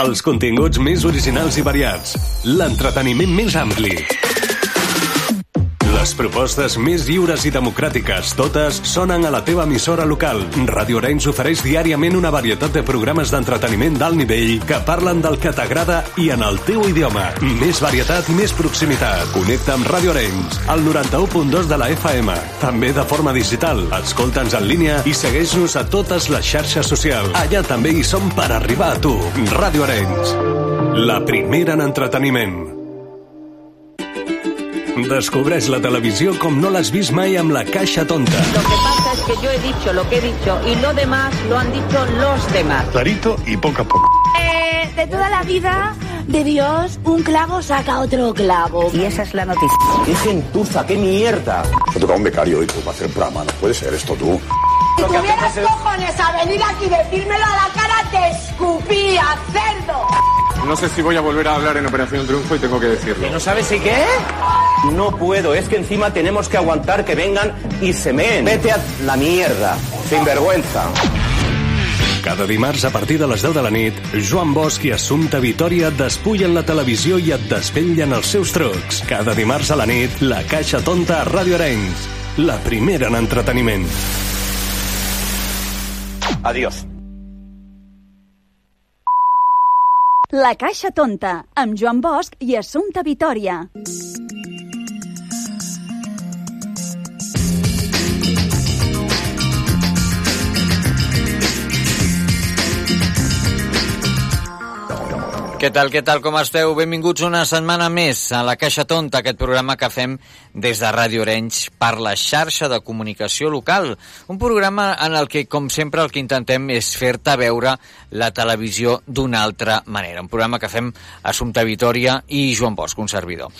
Els continguts més originals i variats. L'entreteniment més ampli. Les propostes més lliures i democràtiques, totes sonen a la teva emissora local. Radio Arenys ofereix diàriament una varietat de programes d'entreteniment d'alt nivell que parlen del que t'agrada i en el teu idioma. Més varietat més proximitat. Connecta amb Radio Arenys, al 91.2 de la FM. També de forma digital. Escolta'ns en línia i segueix-nos a totes les xarxes socials. Allà també hi som per arribar a tu. Radio Arenys. La primera en entreteniment. Descobreix la televisió com no l'has vist mai amb la caixa tonta. Lo que pasa es que yo he dicho lo que he dicho y lo demás lo han dicho los demás. Clarito y poco a poco. Eh, de toda la vida de Dios, un clavo saca otro clavo. Y esa es la noticia. ¡Qué gentuza, qué mierda! Me toca un becario hoy para hacer programa. No puede ser esto tú. Si tuvieras cojones a venir aquí y decírmelo a la cara, te escupía, cerdo. No sé si voy a volver a hablar en Operación Triunfo y tengo que decirlo. ¿No sabes si qué? No puedo, es que encima tenemos que aguantar que vengan y se meen. Vete a la mierda, sin vergüenza. Cada dimarts a partir de les 10 de la nit, Joan Bosch i Assumpta Vitoria et despullen la televisió i et desvetllen els seus trucs. Cada dimarts a la nit, la Caixa Tonta a Ràdio Arenys. La primera en entreteniment. Adiós. La Caixa Tonta, amb Joan Bosch i Assumpta Vitoria. Què tal, què tal, com esteu? Benvinguts una setmana més a la Caixa Tonta, aquest programa que fem des de Ràdio Orenys per la xarxa de comunicació local. Un programa en el que, com sempre, el que intentem és fer-te veure la televisió d'una altra manera. Un programa que fem Assumpta Vitoria i Joan Bosch, un servidor.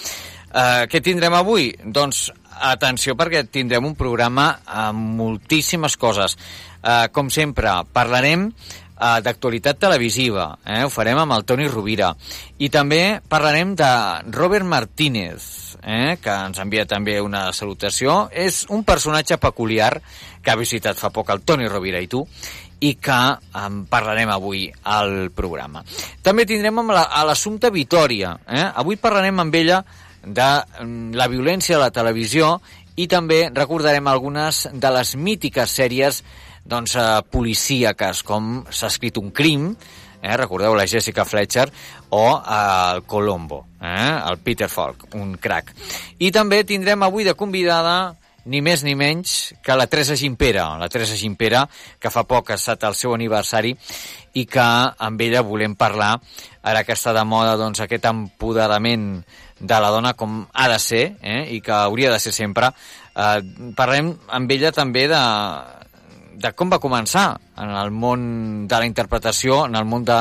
Uh, què tindrem avui? Doncs atenció perquè tindrem un programa amb moltíssimes coses. Uh, com sempre, parlarem uh, d'actualitat televisiva, eh? ho farem amb el Toni Rovira. I també parlarem de Robert Martínez, eh? que ens envia també una salutació. És un personatge peculiar que ha visitat fa poc el Toni Rovira i tu, i que en parlarem avui al programa. També tindrem amb la, a l'assumpte Vitoria. Eh? Avui parlarem amb ella de mm, la violència a la televisió i també recordarem algunes de les mítiques sèries doncs, eh, policíaques, com s'ha escrit un crim, eh, recordeu la Jessica Fletcher, o eh, el Colombo, eh, el Peter Falk, un crack. I també tindrem avui de convidada ni més ni menys que la Teresa Gimpera, la Teresa Gimpera, que fa poc ha estat el seu aniversari i que amb ella volem parlar, ara que està de moda doncs, aquest empoderament de la dona com ha de ser eh, i que hauria de ser sempre. Eh, parlem amb ella també de, de com va començar en el món de la interpretació, en el món de,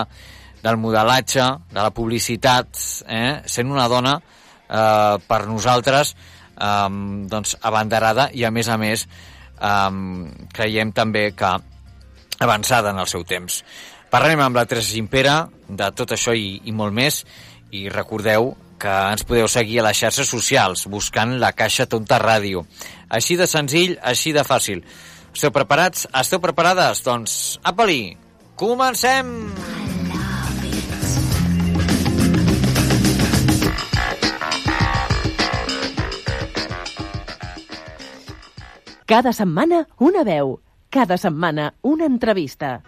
del modelatge, de la publicitat, eh, sent una dona eh, per nosaltres eh, doncs abanderada i a més a més eh, creiem també que avançada en el seu temps. Parlarem amb la Teresa Gimpera de tot això i, i molt més i recordeu que ens podeu seguir a les xarxes socials buscant la Caixa Tonta Ràdio. Així de senzill, així de fàcil. Esteu preparats? Esteu preparades? Doncs, apa-li! Comencem! Cada setmana una veu. Cada setmana una entrevista.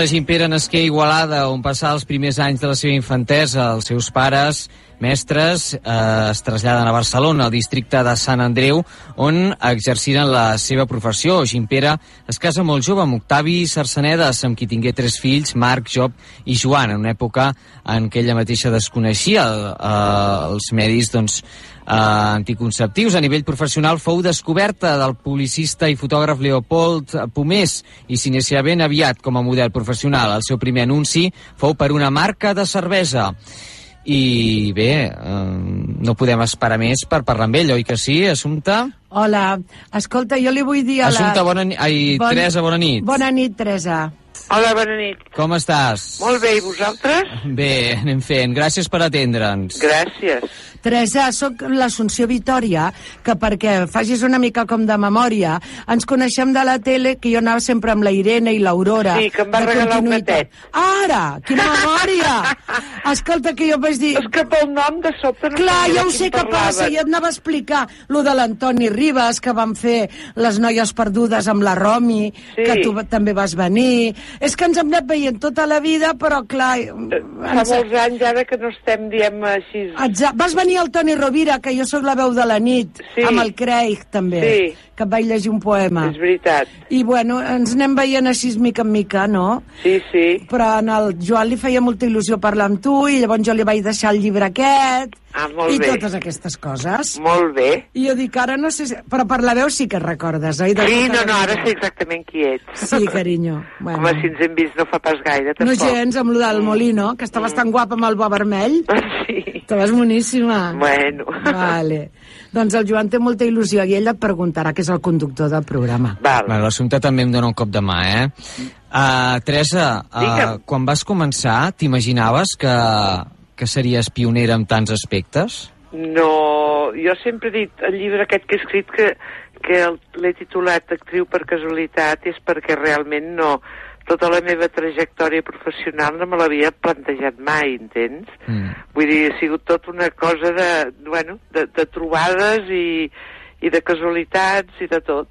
Teresa Gimpera nasqué a Igualada, on passà els primers anys de la seva infantesa. Els seus pares, mestres, eh, es traslladen a Barcelona, al districte de Sant Andreu, on exerciren la seva professió. Gimpera es casa molt jove amb Octavi Sarsenedes, amb qui tingué tres fills, Marc, Job i Joan, en una època en què ella mateixa desconeixia eh, els medis doncs, anticonceptius. A nivell professional fou descoberta del publicista i fotògraf Leopold Pomés i s'inicià ben aviat com a model professional. El seu primer anunci fou per una marca de cervesa. I bé, eh, no podem esperar més per parlar amb ell, oi que sí, Assumpta? Hola, escolta, jo li vull dir a la... Assumpta, bona nit. Ai, Bon- Teresa, bona nit. Bona nit, Teresa. Hola, bona nit. Com estàs? Molt bé, i vosaltres? Bé, anem fent. Gràcies per atendre'ns. Gràcies. Teresa, sóc l'Assumpció Vitoria, que perquè facis una mica com de memòria, ens coneixem de la tele, que jo anava sempre amb la Irene i l'Aurora. Sí, que em va regalar un continuïtat. Ara! Quina memòria! Escolta, que jo vaig dir... És que pel nom de sobte no Clar, ja ho sé que passa, i et anava a explicar lo de l'Antoni Ribas, que van fer les noies perdudes amb la Romi, Sí. que tu també vas venir... És que ens hem anat veient tota la vida, però clar... Fa ens- molts anys ara que no estem, diem així... Exacte. Vas venir al Toni Rovira, que jo sóc la veu de la nit, Sí. amb el Craig, també, Sí. que et vaig llegir un poema. És veritat. I, bueno, ens anem veient així mica en mica, no? Sí, sí. Però en el Joan li feia molta il·lusió parlar amb tu, i llavors jo li vaig deixar el llibre aquest, Ah, molt i bé. totes aquestes coses. Molt bé. I jo dic, ara no sé... Si... Però per la veu sí que recordes, oi? De Sí, no, no, ara sé exactament qui ets. Sí, carinyo. Bueno. Home, si ens hem vist no fa pas gaire, No tampoc. gens, amb lo del Molino, que estaves tan guapa amb el bo vermell. Sí. Estaves boníssima. Bueno. Vale. Doncs el Joan té molta il·lusió i ell et preguntarà que és el conductor del programa. Val. Bueno, L'Assumpta també em dona un cop de mà, eh? Uh, Teresa, uh, Digue'm. quan vas començar, t'imaginaves que, que series pionera en tants aspectes? No, jo sempre he dit, el llibre aquest que he escrit que, que el- l'he titulat Actriu per casualitat és perquè realment no, tota la meva trajectòria professional no me l'havia plantejat mai, entens? Mm. Vull dir, ha sigut tot una cosa de, bueno, de, de trobades i, i de casualitats i de tot.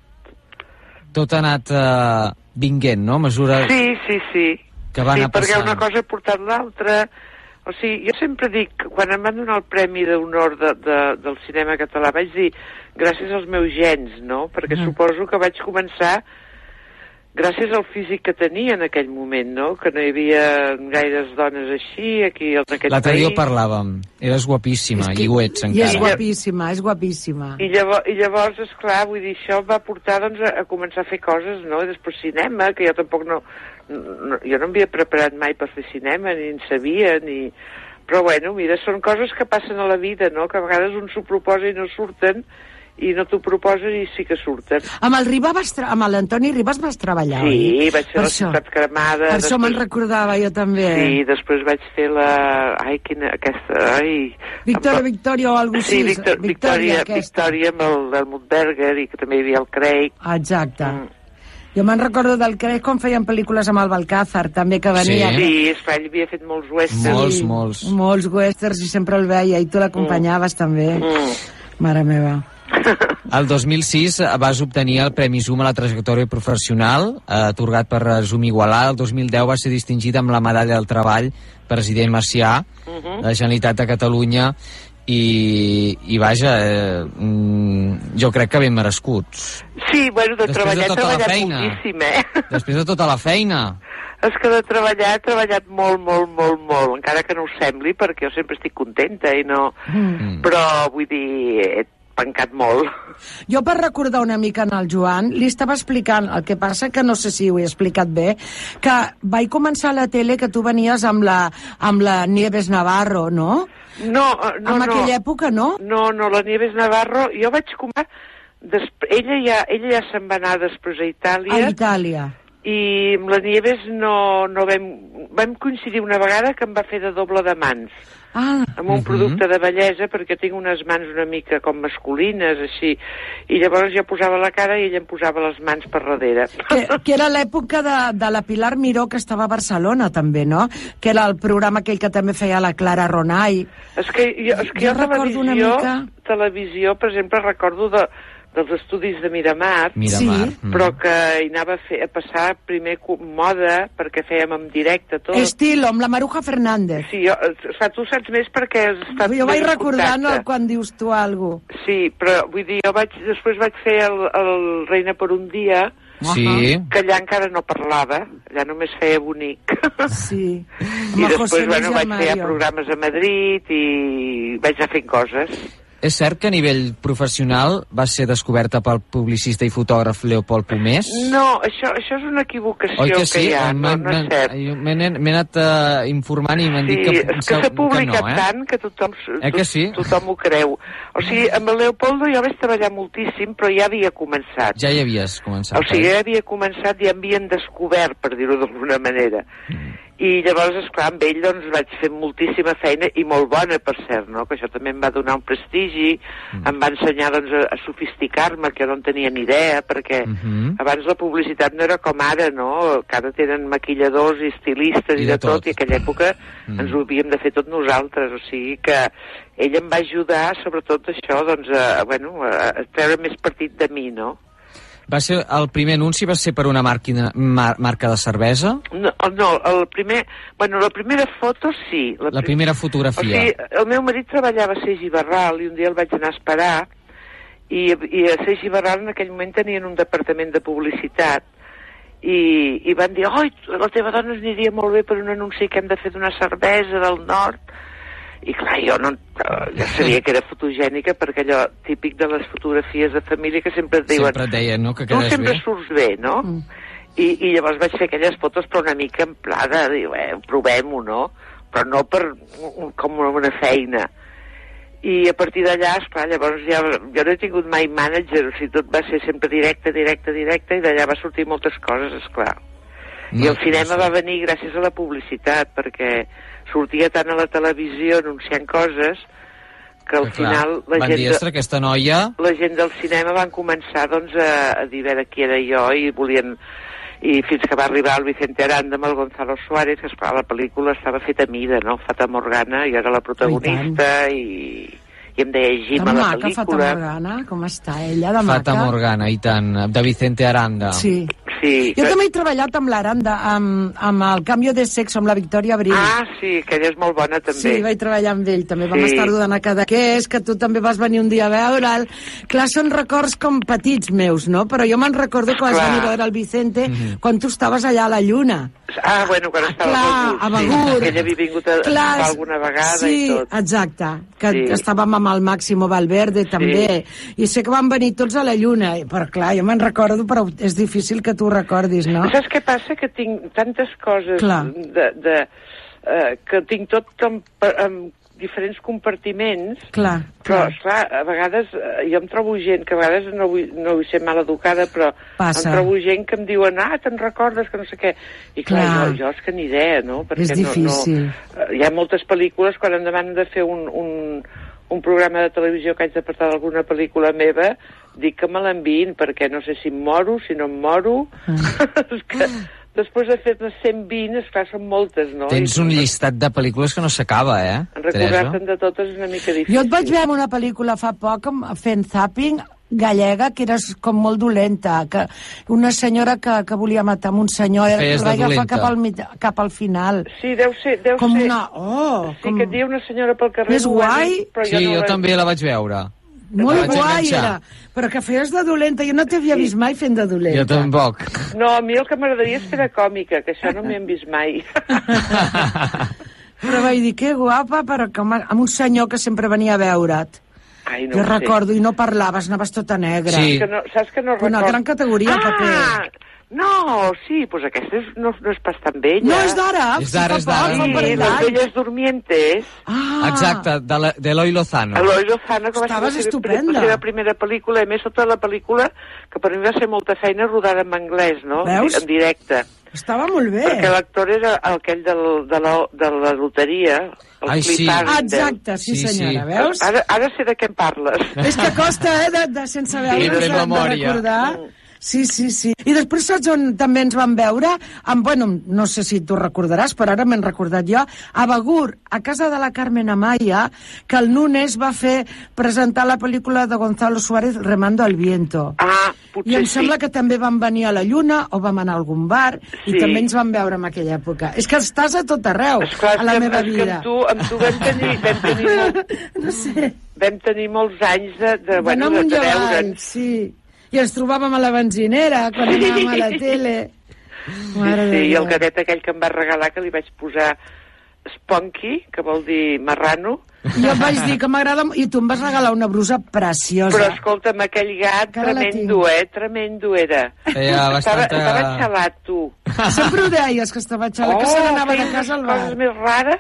Tot ha anat uh, vinguent, no? A mesura Sí, sí, sí. que va sí, anar perquè passant. una cosa ha portat l'altra. O sigui, jo sempre dic, que quan em van donar el Premi d'Honor de, de, del cinema català, vaig dir, gràcies als meus gens, no? Perquè Mm. suposo que vaig començar gràcies al físic que tenia en aquell moment, no? Que no hi havia gaires dones així aquí en aquest L'altre dia ho país. parlàvem. Eres guapíssima, i ho ets I és encara. guapíssima, és guapíssima. I llavors, I llavors, esclar, vull dir, això em va portar doncs, a, a començar a fer coses, no? I després cinema, que jo tampoc no... Jo no m'havia preparat mai per fer cinema, ni en sabia, ni... Però bueno, mira, són coses que passen a la vida, no? Que a vegades un s'ho proposa i no surten, i no t'ho proposen i sí que surten. Amb el Riba vas amb l'Antoni Ribas vas treballar, oi? Sí, vaig fer Per la això. ciutat cremada. Per això me'n recordava jo també. Sí, després vaig fer la... Ai, quina... Aquesta... Ai... Victòria, Victòria o alguna Sí, així. Victor, Victòria, aquesta. Victòria amb el, el Mutberger i que també hi havia el Craig. Exacte. Mm. Jo me'n recordo del Craig quan feien pel·lícules amb el Balcázar, també que venia. Sí, esclar, ell havia fet molts westerns. Molts, molts. Molts westerns i sempre el veia i tu l'acompanyaves també. Mm. Mare meva. El 2006 vas obtenir el Premi Zoom a la trajectòria professional, eh, atorgat per Zoom Igualà. El 2010 va ser distingit amb la Medalla del Treball president Macià, Mhm. de la Generalitat de Catalunya, i, i vaja, eh, mm, jo crec que ben merescuts. Sí, bueno, de Després de treballar, he tota la treballat feina. moltíssim, eh? Després de tota la feina. És que de treballar he treballat molt, molt, molt, molt, encara que no ho sembli, perquè jo sempre estic contenta i no... Mm. Però, vull dir, he pencat molt. Jo per recordar una mica en el Joan, li estava explicant, el que passa que no sé si ho he explicat bé, que vaig començar a la tele que tu venies amb la, amb la Nieves Navarro, no? No, eh, no, en no. aquella època, no? No, no, la Nieves Navarro, jo vaig començar... Desp... Ella ja, ella ja se'n va anar després a Itàlia. A Itàlia. I amb la Nieves no, no vam, vam coincidir una vegada que em va fer de doble de mans. Ah, amb un producte de bellesa perquè tinc unes mans una mica com masculines així, i llavors jo posava la cara i ella em posava les mans per darrere. Que, que era l'època de, de la Pilar Miró que estava a Barcelona també, no? Que era el programa aquell que també feia la Clara Ronai. és que jo, és que Jo jo, recordo una televisió, mica- televisió, per exemple, recordo de dels estudis de Miramar, Miramar, Sí. mm. però que hi anava a, fer, a passar primer moda, perquè fèiem en directe tot. Estilo, amb la Maruja Fernández. Sí, jo, o sigui, tu saps més perquè has estat Jo vaig recordant contacte. el, quan dius tu alguna cosa. Sí, però vull dir, jo vaig, després vaig fer el, el Reina per un dia, Sí. que allà encara no parlava, allà només feia bonic. Sí. I el després, José bueno, vaig fer programes a Madrid i vaig anar fent coses. És cert que a nivell professional va ser descoberta pel publicista i fotògraf Leopold Pomés? No, això, això és una equivocació Oi que sí? hi ha, no, M'han- no és cert. M'he anat uh, informant i m'han Sí, dit que, és que s'ha publicat que no, eh? tant que tothom, Eh que sí? tothom ho creu. O sigui, amb el Leopoldo jo vaig treballar moltíssim, però ja havia començat. Ja hi havies començat. O sigui, ja havia començat i havien descobert, per dir-ho d'alguna manera. Mm. I llavors, esclar, amb ell doncs, vaig fer moltíssima feina i molt bona, per cert, no? que això també em va donar un prestigi, Mm. em va ensenyar doncs, a, a sofisticar-me, que no en tenia ni idea, perquè Mhm. abans la publicitat no era com ara, no? que ara tenen maquilladors i estilistes i, I de, de tot, tot. i aquella època Mm. ens ho havíem de fer tot nosaltres, o sigui que ell em va ajudar, sobretot això, doncs, a, bueno, a, a treure més partit de mi, no? Va ser, el primer anunci va ser per una màquina, mar, marca de cervesa? No, no, el primer... Bueno, la primera foto sí. La prim- primera O fotografia. sigui, el meu marit treballava a Seix Barral i un dia el vaig anar a esperar i, i a Seix Barral en aquell moment tenien un departament de publicitat i, i van dir, oi, la teva dona aniria molt bé per un anunci que hem de fer d'una cervesa del nord i clar, jo no, jo sabia que era fotogènica perquè allò típic de les fotografies de família que sempre et diuen Sempre et deien, no?, que tu quedes sempre bé. surts bé, no? Mm. I, I llavors vaig fer aquelles fotos però una mica en pla de dir, eh, provem-ho, no? Però no per com una feina. I a partir d'allà, esclar, llavors ja, jo no he tingut mai mànager, o sigui, tot va ser sempre directe, directe, directe, i d'allà va sortir moltes coses, esclar. I el cinema va venir gràcies a la publicitat, perquè sortia tant a la televisió anunciant coses que al Que, clar, final la van gent... dir, de- aquesta noia... la gent del cinema van començar doncs, a, a dir a veure qui era jo i volien i fins que va arribar el Vicente Aranda amb el Gonzalo Suárez, que esclar, la pel·lícula estava feta a mida, no? Fata Morgana, jo era la protagonista i, i em deia Jim Tan a la maca, Fata pel·lícula. Morgana, com està ella, de maca. Fata Morgana, i tant, de Vicente Aranda. Sí. Sí. Jo també he treballat amb l'Aranda, amb, amb el canvi de sexo, amb la Victòria Abril. Ah, sí, que ella és molt bona també. Sí, vaig treballar amb ell, també vam Sí. estar rodant a Cadaqués, que tu també vas venir un dia a veure'l. Clar, són records com petits meus, no? Però jo me'n recordo que vas Clar. venir a veure el Vicente quan tu estaves allà a la Lluna. Ah, bueno, quan estava Clar, a Begur. Sí, que ella havia vingut a, Clar, alguna vegada sí, i tot. exacte, que Sí. estàvem amb el Máximo Valverde també, i sé que van venir tots a la Lluna, però clar, jo me'n recordo, però és difícil que tu ho recordis, no? Saps què passa? Que tinc tantes coses Clar. de, de, eh, que tinc tot en, en diferents compartiments Clar, però, clar. esclar, a vegades eh, jo em trobo gent que a vegades no vull, no vull ser mal educada, però Passa. em trobo gent que em diuen, ah, te'n recordes que no sé què. I clar, Clar. Jo, jo és que ni idea, no? És difícil. No, no, hi ha moltes pel·lícules, quan em demanen de fer un, un, un programa de televisió que haig de portar d'alguna pel·lícula meva, dic que me l'enviïn, perquè no sé si em moro, si no em moro... és que després de fer-ne 120, esclar, són moltes, no? Tens un llistat de pel·lícules que no s'acaba, eh? Recordar-te'n de totes és una mica difícil. Jo et vaig veure una pel·lícula fa poc fent zapping gallega que era com molt dolenta que una senyora que, que volia matar amb un senyor Feies la va agafar cap al, mit- cap al final Sí, deu ser... Deu com ser... una... Oh, Sí, que et diu una senyora pel carrer... Més guai. però Sí, no jo també la vaig veure. molt vaig guai enganxar. era però que feies de dolenta jo no t'havia vist mai fent de dolenta Jo tampoc. No, a mi el que m'agradaria és fer de còmica, que això no m'hi hem vist mai. però vaig dir que guapa però com a, amb un senyor que sempre venia a veure't Ai, no jo ho sé. recordo i no parlaves, anaves tota negra Sí. Que no, saps que no Una recordo? gran categoria, ah, paper. No, sí, doncs aquesta és, no, no és pas tan vella. no, és d'ara És d'ara, és d'ara. Sí, parell les velles durmientes. ah, Exacte, de la- d'Eloi Lozano. Eloi Lozano, que va ser Estaves la seva, estupenda. la seva primera pel·lícula, a més tota la pel·lícula, que per mi va ser molta feina rodada en anglès, no? Veus? En directe. Estava molt bé Perquè l'actor era aquell del, de, la, de la loteria, el Ai, sí. Arundel. Exacte, sí, Sí, sí. senyora, veus? Ara, ara sé de què em parles. És que costa, eh, de, de sense veure Sí, de de, de memòria. Sí, sí, sí. I després saps on també ens vam veure? Amb, bueno, no sé si tu recordaràs, però ara m'he recordat jo, a Begur, a casa de la Carmen Amaya, que el Nunes va fer presentar la pel·lícula de Gonzalo Suárez, Remando al viento. Ah, potser I em sí. sembla que també vam venir a la Lluna o vam anar a algun bar Sí. i també ens vam veure en aquella època. És que estàs a tot arreu, Esclar, a la que, meva és que vida. amb tu, amb tu vam tenir, vam tenir, molt, No sé, vam tenir molts anys de, de, bueno, de, de veure'ns. sí. I ens trobàvem a la benzinera quan Sí. anàvem a la tele. Sí, Mare de sí, i el Déu. gatet aquell que em va regalar, que li vaig posar Spunky, que vol dir marrano, Jo et vaig dir que m'agrada... I tu em vas regalar una brusa preciosa. però escolta'm, aquell gat la tremendo, eh? Tremendo era. Feia Estava, bastanta... estava xalat, tu. Sempre ho deies, que estava xala, que se n'anava de feia casa al bar. coses més rares.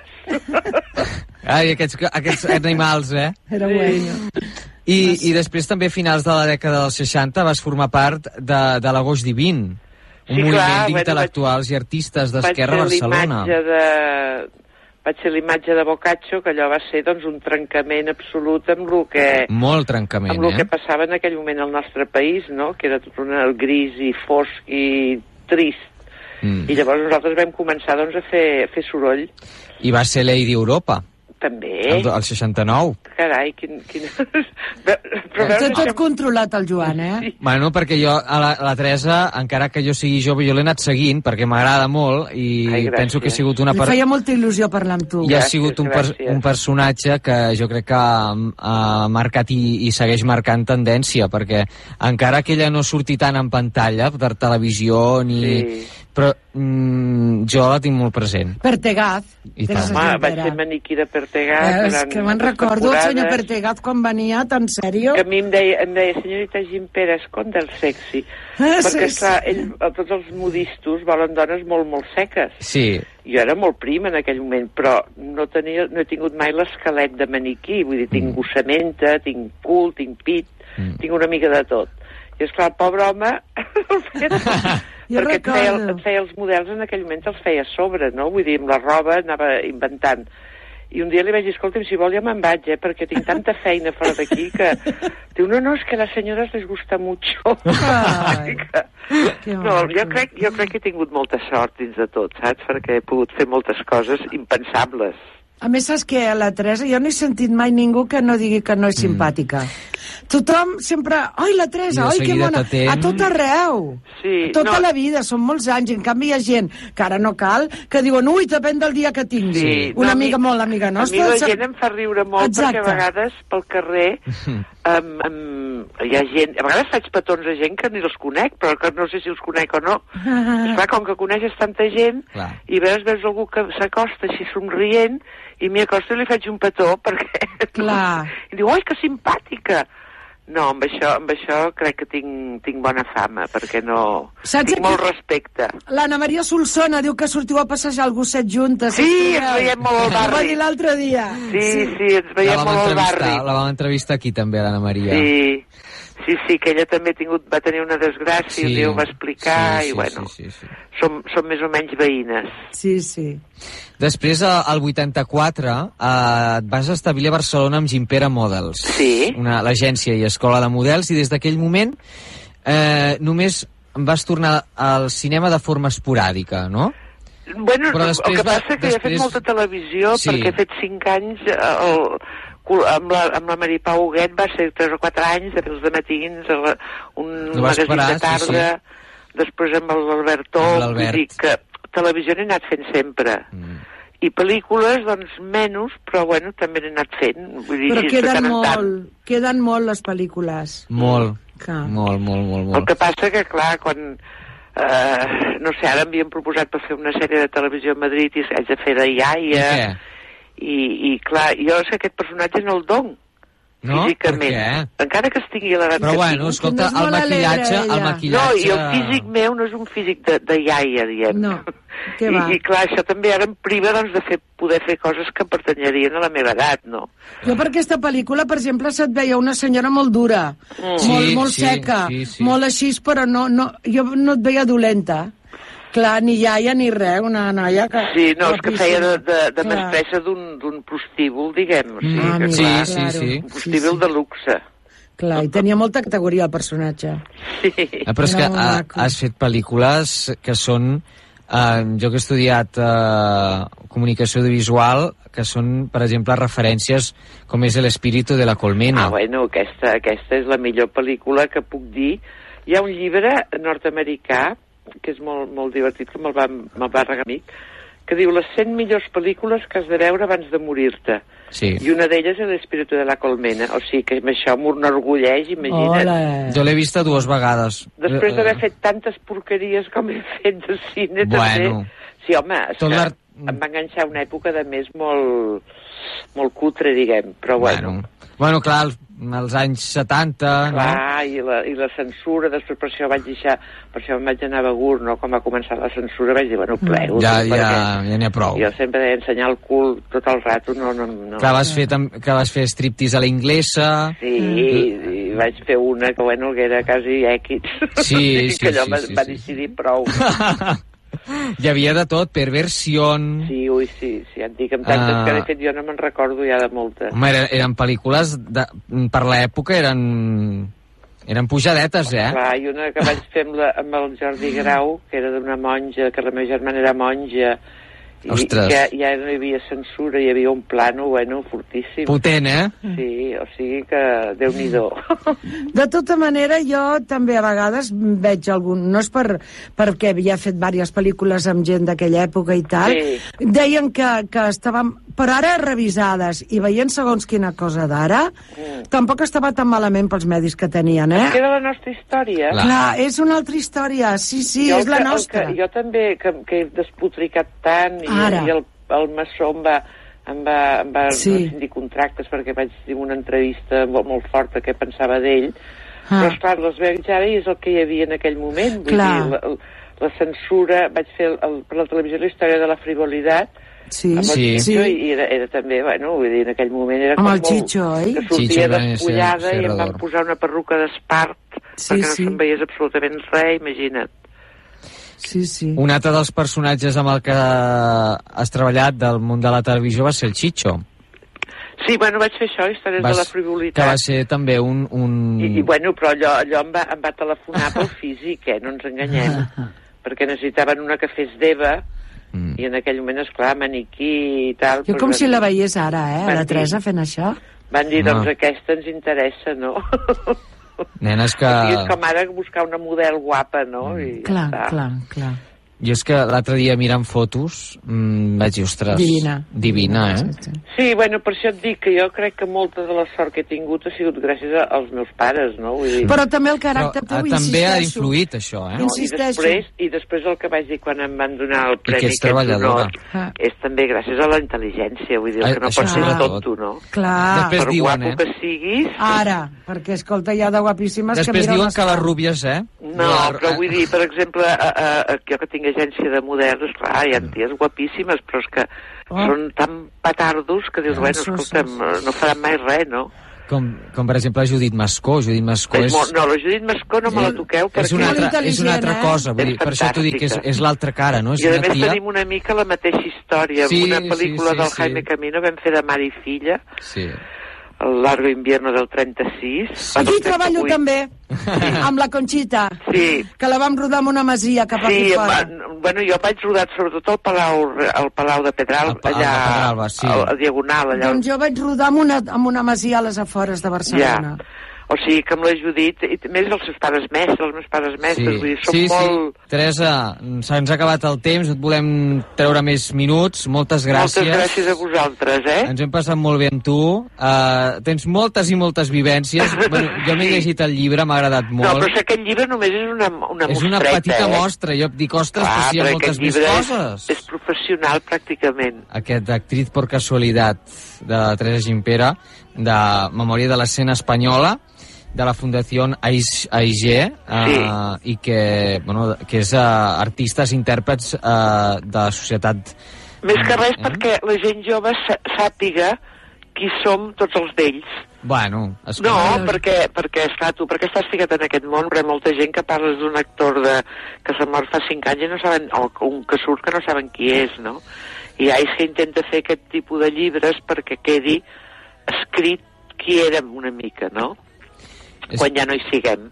Ai, aquests, aquests animals, eh? Era Sí. I, I després també a finals de la dècada dels 60 vas formar part de, de l'Agost Divin, un Sí, moviment clar, bueno, d'intel·lectuals i artistes d'Esquerra a Barcelona. de... Vaig ser l'imatge de Boccaccio, que allò va ser doncs, un trencament absolut amb el que, Molt trencament, amb el que eh? passava en aquell moment al nostre país, no? que era tot un gris i fosc i trist. Mm. I llavors nosaltres vam començar doncs, a, fer, a fer soroll, I va ser Lady Europa, també. el, el 69. Carai, quin... quin... Però veus, Té tot controlat el Joan, eh? Bueno, perquè jo, a la, a la Teresa, encara que jo sigui jove, jo l'he anat seguint perquè m'agrada molt i Ai, gràcies. penso que ha sigut una Li part... feia molta il·lusió parlar amb tu. I ha Gràcies, sigut un, per, gràcies. un personatge que jo crec que ha, ha marcat i, i segueix marcant tendència, perquè encara que ella no surti tant en pantalla per televisió ni... Sí. Però mm, jo la tinc molt present. Pertegaz. I tant. Home, vaig ser maniquí de Pertegaz. Eh, és que me'n recordo el senyor. Pertegaz quan venia, tan sèrio. que a mi em deia, em deia senyorita Gimpera, esconda el sexy. Ah, perquè, sí, esclar, ell, tots els modistos volen dones molt, molt seques. Sí, Jo era molt prima en aquell moment, però no, tenia, no he tingut mai l'esquelet de maniquí. Vull dir, tinc gossamenta, tinc cul, tinc pit, Mm. tinc una mica de tot. I, esclar, el pobre home el tot. Jo perquè et feia, recordo. et feia els models en aquell moment els feia a sobre, no? Vull dir, amb la roba anava inventant. I un dia li vaig dir, escolta'm, si vol ja me'n vaig, eh, perquè tinc tanta feina fora d'aquí que... Diu, no, no, és que a les senyores les gusta mucho. Ai, Que- no, jo crec, jo crec que he tingut molta sort dins de tot, saps? Perquè he pogut fer moltes coses impensables. A més, saps que a la Teresa jo no he sentit mai ningú que no digui que no és simpàtica. Tothom sempre... Ai, la Teresa, ai, que t'atén. A tot arreu. Sí, Tota no. la vida, són molts anys. En canvi, hi ha gent que ara no cal, que diuen, ui, depèn del dia que tingui. Sí, Una no, a mi- amiga molt amiga A mi nostra. la gent em fa riure molt Exacte. perquè a vegades pel carrer um, um, hi ha gent... A vegades faig petons a gent que ni els conec, però que no sé si els conec o no. Esclar, com que coneixes tanta gent Clar. i veus, veus algú que s'acosta així somrient i m'hi acosto i li faig un petó perquè... Clar. I diu, oi, que simpàtica! No, amb això, amb això crec que tinc, tinc bona fama, perquè no... Saps tinc que- molt respecte. L'Anna Maria Solsona diu que sortiu a passejar el gosset juntes. Sí, estigueu. ens veiem molt al Ho va barri. dir l'altre dia. Sí, sí, ens La veiem molt al barri. la vam entrevistar aquí també, l'Anna Maria. Sí, sí, sí, que ella també ha tingut, va tenir una desgràcia, sí, dia ho va explicar, sí, i bueno, Sí, sí, sí. som, som més o menys veïnes. Sí, sí. Després, al 84, eh, et vas establir a Barcelona amb Gimpera Models. Sí. Una, l'agència i escola de models, i des d'aquell moment eh, només vas tornar al cinema de forma esporàdica, no? Bueno, Però el després que va- passa que he fet després- molta televisió Sí. perquè he fet 5 anys eh, el, amb, la, amb la Maripau Huguet va ser 3 o 4 anys de els matins a la, un vas magazín parar, de tarda després amb l'Albert Amb Tol l'Albert. vull dir que televisió n'he anat fent sempre Mm. i pel·lícules doncs menys però bueno també n'he anat fent vull dir, Però així de queden en tant. molt, queden molt les pel·lícules. Molt, Clar. molt, molt, molt, El molt. que passa que, clar, quan... Eh, no sé, ara m'havien proposat per fer una sèrie de televisió a Madrid i haig de fer de I iaia. què? I, i clar, jo que aquest personatge no el don No? físicament. Per què? Encara que estigui elegant Però que bueno, tingui. escolta, no el maquillatge, alegre, el ella. No, maquillatge... i el físic meu no és un físic de, de iaia, diem. No, I, va. I clar, això també ara em priva doncs, de fer, poder fer coses que pertanyerien a la meva edat, no? Jo per aquesta pel·lícula, per exemple, se't veia una senyora molt dura, Mm. Sí, molt, molt sí, seca, sí, sí. molt així, però no, no, jo no et veia dolenta. Clar, ni iaia ni res, una noia que... Sí, no, és que feia de, de, de mestressa d'un d'un prostíbul, diguem. O sigui, Mm, Ah, que, sí, clar, sí, claro. sí. un prostíbul de luxe. Clar, i tenia molta categoria el personatge. Sí. Eh, però és que Era ha, maco. has fet pel·lícules que són... Eh, jo que he estudiat eh, comunicació audiovisual, que són, per exemple, referències com és l'espíritu de la colmena. Ah, bueno, aquesta, aquesta és la millor pel·lícula que puc dir. Hi ha un llibre nord-americà que és molt, molt divertit, que me'l va, me'l va regalar un amic, que diu les 100 millors pel·lícules que has de veure abans de morir-te. Sí. I una d'elles és l'espíritu de la colmena. O sigui que amb això m'enorgulleix, imagina't. Jo l'he vista dues vegades. Després d'haver Eh, fet tantes porqueries com he fet de cine, Bueno. també. Sí, home, és Tot que em va enganxar una època de més molt, molt cutre, diguem, però bueno. Bueno, bueno clar, als, als anys 70, no? Clar, i la, i la censura, després per això vaig deixar, per això em vaig anar a Begur, no? Com va començar la censura, vaig dir, bueno, plego. Mm. Ja, perquè ja, ja n'hi ha prou. Jo sempre deia ensenyar el cul tot el rato, no, no, no. Clar, vas fer, que vas fer striptease a la inglesa. Sí, i vaig fer una que, bueno, que era quasi èquit. Sí, sí, que allò sí, va, sí, va sí. decidir prou. Hi havia de tot, perversió... Sí, ui, sí, sí, et dic, amb tantes Ah. que de fet jo no me'n recordo ja de moltes. Home, eren, eren pel·lícules, de, per l'època eren, eren pujadetes, eh? Clar, i una que vaig fer amb, la, amb el Jordi Grau, que era d'una monja, que la meva germana era monja, i Ostres. ja, ja no hi havia censura, hi havia un plano, bueno, fortíssim. Potent, eh? Sí, o sigui que déu-n'hi-do. De tota manera, jo també a vegades veig algun... No és per, perquè havia fet diverses pel·lícules amb gent d'aquella època i tal. Sí. Deien que, que estaven... Però ara revisades i veient segons quina cosa d'ara, Mm. tampoc estava tan malament pels medis que tenien, eh? És que era la nostra història. Clar, és una altra història. Sí, sí, Jo és la que- nostra. Que, jo també, que, que he despotricat tant, i, Ara. i el, el maçó em va, em va, em va Sí. rescindir contractes perquè vaig dir una entrevista molt, molt forta què pensava d'ell, Ah. però esclar, les veig ara i és el que hi havia en aquell moment. Vull Clar. dir, la, la censura, vaig fer el, el, per la televisió la història de la frivolitat, Sí, amb el Sí. Chicho, Sí. i era, era també, bueno, vull dir, en aquell moment era Amb com el molt... Chicho, oi? Que sortia despullada i em van posar una perruca d'espart Sí, perquè no sí. se'n veiés absolutament res, imagina't. Sí, sí. Un altre dels personatges amb el que has treballat del món de la televisió va ser el Chicho. Sí, bueno, vaig fer això, històries Vas- de la que frivolitat. va ser també un... un... I, I, bueno, però allò, allò em, va, em va telefonar pel físic, eh? No ens enganyem. perquè necessitaven una que fes d'Eva, Mm. i en aquell moment, esclar, maniquí i tal. Jo doncs com si la veiés ara, eh? Van La dir- Teresa fent això. Van dir, doncs No. aquesta ens interessa, no? Nenes que... I és com ara buscar una model guapa, no? I ja Clar, està. clar, clar. Jo és que l'altre dia mirant fotos mmm, vaig dir, ostres... Divina. Divina, eh? Sí, bueno, per això et dic que jo crec que molta de la sort que he tingut ha sigut gràcies a- als meus pares, no? Vull dir, Però també el caràcter ah, teu, també ha influït, això, eh? No, i després, I després el que vaig dir quan em van donar el I premi que ets treballadora. d'honor Ah. és també gràcies a la intel·ligència, vull dir, que no això pots ser sobretot. tonto, no? Clar. Després per diuen, guapo eh? que siguis... Ara, perquè, escolta, hi ha de guapíssimes Després que diuen miren que les rúbies, eh? No, però vull dir, per exemple, a, a, a, jo que tinc agència de models, clar, hi ha ties guapíssimes, però és que Oh. són tan petardos que dius, Ah, bueno, sí, sí, escolta'm, no faran mai res, no? Com, com per exemple Judit Mascó. Judit Mascó És no, la Judit Mascó no me la toqueu perquè... és una, altra, és una altra eh? cosa, vull dir, per això t'ho dic, que és, és l'altra cara, no? És I a una més tia... tenim una mica la mateixa història. Sí, una sí, pel·lícula sí, del sí. Jaime Camino vam fer de mare i filla, Sí. El Largo Invierno del 36. Sí. Aquí treballo 38. també, amb la Conxita, Sí, que la vam rodar en una masia cap aquí Sí, fora. em- bueno, jo vaig rodar sobretot al Palau, al Palau de Pedral, al allà, de Pedralba, sí. al- a Diagonal, allà. Doncs jo vaig rodar en una, en una masia a les afores de Barcelona. Ja. O sigui que amb la Judit, i més els seus pares mestres, els meus pares mestres, vull dir, són sí, molt... sí. Teresa, se'ns ha acabat el temps, no et volem treure més minuts. Moltes gràcies. Moltes gràcies a vosaltres, eh? Ens hem passat molt bé amb tu. Uh, tens moltes i moltes vivències. bueno, jo m'he llegit el llibre, m'ha agradat No, molt. però és que aquest llibre només és una, una és una mostreta, petita eh? mostra. Jo dic, ostres, Clar, però si hi ha moltes més coses. És, és professional, pràcticament. Aquest actriz por casualitat de Teresa Gimpera, de Memòria de l'escena espanyola, de la Fundació AIG, eh, i que, bueno, que és uh, artistes, intèrprets uh, de la societat Més que res Eh? perquè la gent jove sà- sàpiga qui som tots els vells. Bueno, No, perquè, perquè esclar, tu perquè estàs ficat en aquest món, però molta gent que parles d'un actor de, que s'ha mort fa 5 anys i no saben, o un que surt que no saben qui és, no? I que intenta fer aquest tipus de llibres perquè quedi escrit qui érem una mica, no? Quan ja no hi siguem.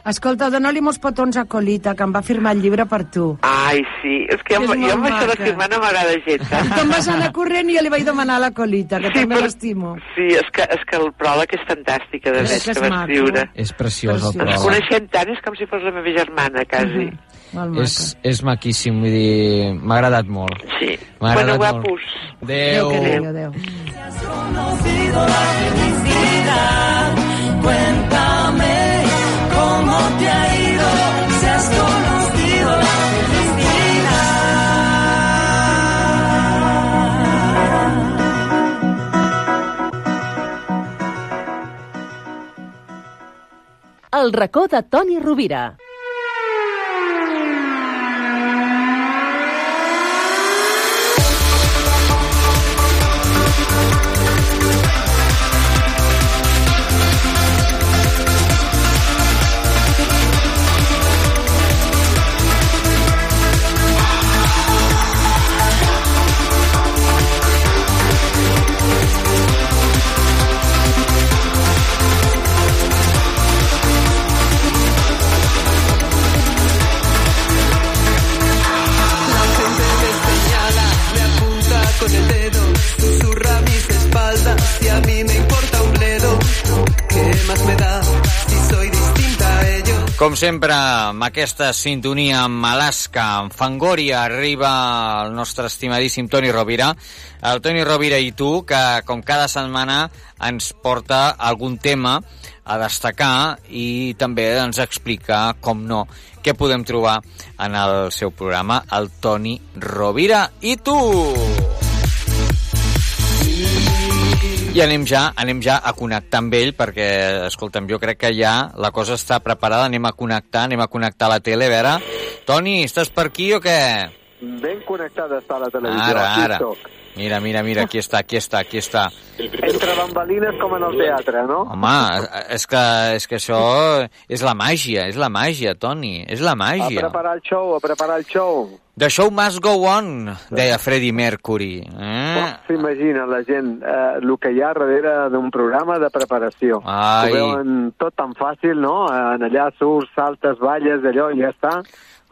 Escolta, dona-li molts petons a Colita, que em va firmar el llibre per tu. Ai, sí, és que jo, És jo amb això de firmar no m'agrada gens. Eh? te'n vas anar corrent i jo li vaig demanar a la Colita, que Sí, també l'estimo. Sí, és que, és que el pròleg és fantàstica, de És que és que va maco. escriure. És preciós el Ens pròleg. coneixem tant, és com si fos la meva germana, quasi. Molt És, és maquíssim, vull dir, m'ha agradat molt. Sí. M'ha Bueno, agradat guapos. Molt. Adéu. Adéu, adéu. conocido ido, El racó de Toni Rovira. Más me da si soy distinta a ellos? Com sempre, amb aquesta sintonia amb Alaska, amb Fangoria, arriba el nostre estimadíssim Toni Rovira. El Toni Rovira i tu, que com cada setmana ens porta algun tema a destacar i també ens explica, com no, què podem trobar en el seu programa, el Toni Rovira i tu! I anem ja, anem ja a connectar amb ell perquè, escolta'm, jo crec que ja la cosa està preparada, anem a connectar, anem a connectar a la tele, a veure. Toni, estàs per aquí o què? Ben connectada està la televisió. Ara, Aquí ara. Mira, mira, mira, aquí està, aquí està, aquí està. Entre bambalines com en el teatre, no? Home, és que, és que això és la màgia, és la màgia, Toni, és la A màgia. preparar el show, a preparar el show. The show must go on, deia Freddie Mercury. Eh? S'imagina la gent eh, el que hi ha darrere d'un programa de preparació. Ai. Ho veuen tot tan fàcil, no? En allà surts, saltes, balles, allò, i ja està.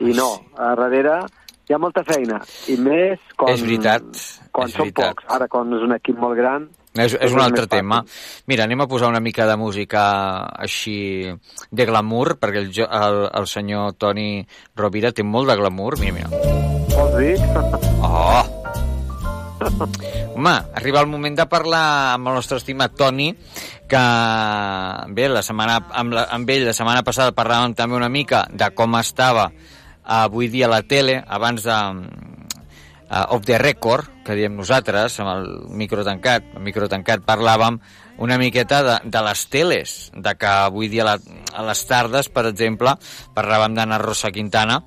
I no, a darrere hi ha molta feina. I més quan, És veritat, quan és són veritat. pocs. Ara, quan és un equip molt gran... És, és un altre tema. Mira, anem a posar una mica de música així de glamour, perquè el, el, el senyor Toni Rovira té molt de glamour. Mira, mira. Vols dir? Oh! Home, arriba el moment de parlar amb el nostre estimat Toni, que bé, la setmana, amb, la, amb ell la setmana passada parlàvem també una mica de com estava avui dia la tele, abans de uh, off the record, que diem nosaltres, amb el micro tancat, el micro tancat parlàvem una miqueta de, de les teles, de que avui dia a, la, a les tardes, per exemple, parlàvem d'Anna Rosa Quintana,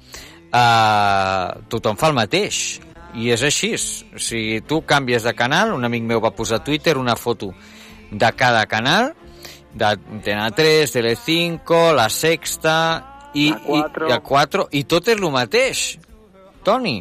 eh, tothom fa el mateix, i és així. O sigui, tu canvies de canal, un amic meu va posar a Twitter una foto de cada canal, de Antena 3, Telecinco, La Sexta i, i, i a 4, i tot és el mateix. Toni,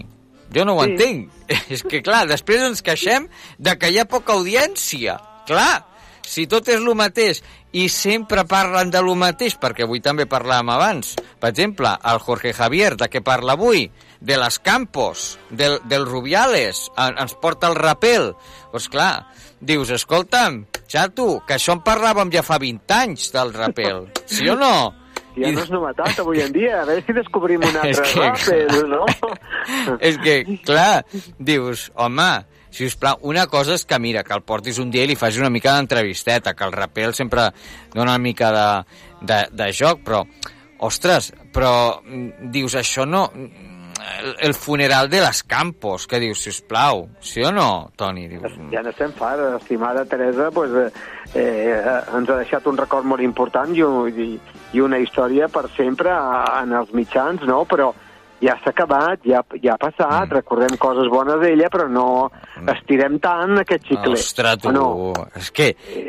jo no ho Sí. entenc. És que, clar, després ens queixem de que hi ha poca audiència. Clar, si tot és el mateix i sempre parlen de lo mateix, perquè avui també parlàvem abans, per exemple, el Jorge Javier, de què parla avui? De les Campos, del, del Rubiales, en- ens porta el rapel. Doncs clar, dius, escolta'm, xato, que això en parlàvem ja fa 20 anys del rapel, sí o no? Ja no és novetat avui en dia. A veure si descobrim un És altre que- rappel, no? és que, clar, dius, home, si us plau, una cosa és que, mira, que el portis un dia i li facis una mica d'entrevisteta, que el rapel sempre dona una mica de, de, de joc, però, ostres, però mm, dius, això no... El, el funeral de les Campos, que dius, si us plau, sí o no, Toni? Dius, Ja n'estem fart, estimada Teresa, pues, eh, eh, ens ha deixat un record molt important i, i, i una història per sempre en els mitjans, no? Però ja s'ha acabat, ja, ja ha passat, mm. recordem coses bones d'ella, però no estirem tant aquest xicle. Ostres, tu, no? és que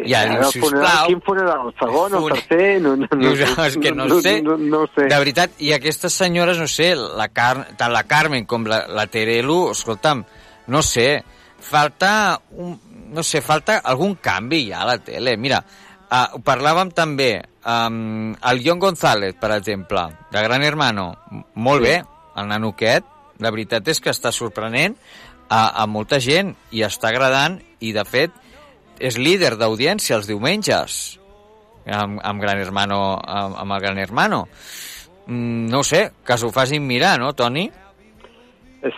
ja Ara dius, funeral. Quin funeral? El segon, el tercer? No, no, no, "Ah, és que no, sé. No, no, sé. De veritat, i aquestes senyores, no sé, la Car tant la Carmen com la, la Terelu, escolta'm, no sé, falta un, no sé, falta algun canvi ja a la tele. Mira, Uh, ho parlàvem també um, el John González, per exemple, de Gran Hermano. Molt bé, el nano aquest, la veritat és que està sorprenent a, a molta gent i està agradant i, de fet, és líder d'audiència els diumenges amb, amb Gran Hermano, amb, amb el Gran Hermano. Mm, no sé, que s'ho facin mirar, no, Toni?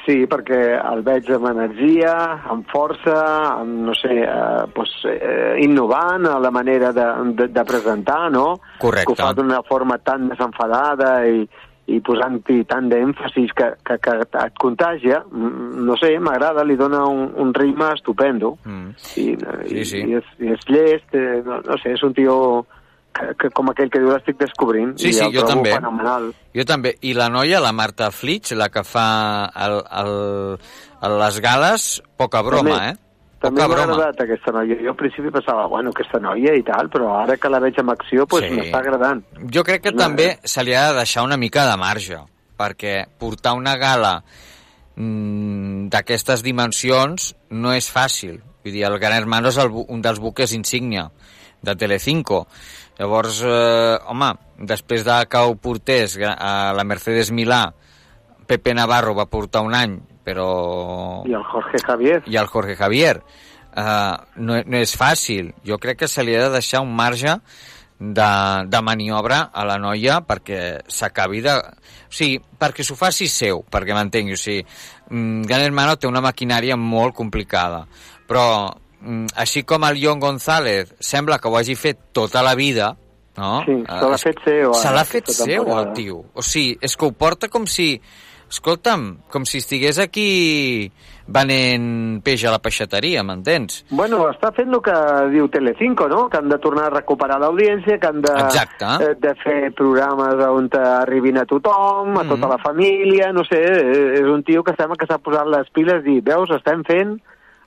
Sí, perquè el veig amb energia, amb força, amb, no sé, eh, pues, eh, innovant a la manera de, de, de presentar, no? Correcte. Que ho fa d'una forma tan desenfadada i, i posant-hi tant d'èmfasis que, que, que et contagia, no sé, m'agrada, li dona un, un ritme estupendo. Mm. I, Sí, i, sí. i, és, i és llest, eh, no, no sé, és un tio que, que com aquell que diu l'estic descobrint. Sí, i sí, el jo també. fenomenal. Jo també. I la noia, la Marta Flitsch, la que fa el, el, el, les gales, poca broma, També- eh? També Poca m'ha broma. agradat aquesta noia. Jo al principi pensava, bueno, aquesta noia i tal, però ara que la veig en acció, pues, Sí. m'està agradant. Jo crec que No, també se li ha de deixar una mica de marge, perquè portar una gala mm, d'aquestes dimensions no és fàcil. Vull dir, el Gran Hermano és el, un dels buques insígnia de Telecinco. Llavors, eh, home, després de que ho portés a la Mercedes Milà, Pepe Navarro va portar un any, però... I el Jorge Javier. I el Jorge Javier. Uh, no, no és fàcil. Jo crec que se li ha de deixar un marge de, de maniobra a la noia perquè s'acabi de... O sigui, perquè s'ho faci seu, perquè m'entengui. O sigui, mm, Gran Hermano té una maquinària molt complicada, però així com el John González sembla que ho hagi fet tota la vida, no? Sí, se l'ha Eh, fet seu, Se l'ha fet seu, el tio. O sigui, és que ho porta com si... Escolta'm, com si estigués aquí venent peix a la peixateria, m'entens? Bueno, està fent el que diu Telecinco, no? Que han de tornar a recuperar l'audiència, que han de, Exacte. eh, de fer programes on arribin a tothom, a tota la família, no sé, eh, és un tio que sembla que s'ha posat les piles i, veus, estem fent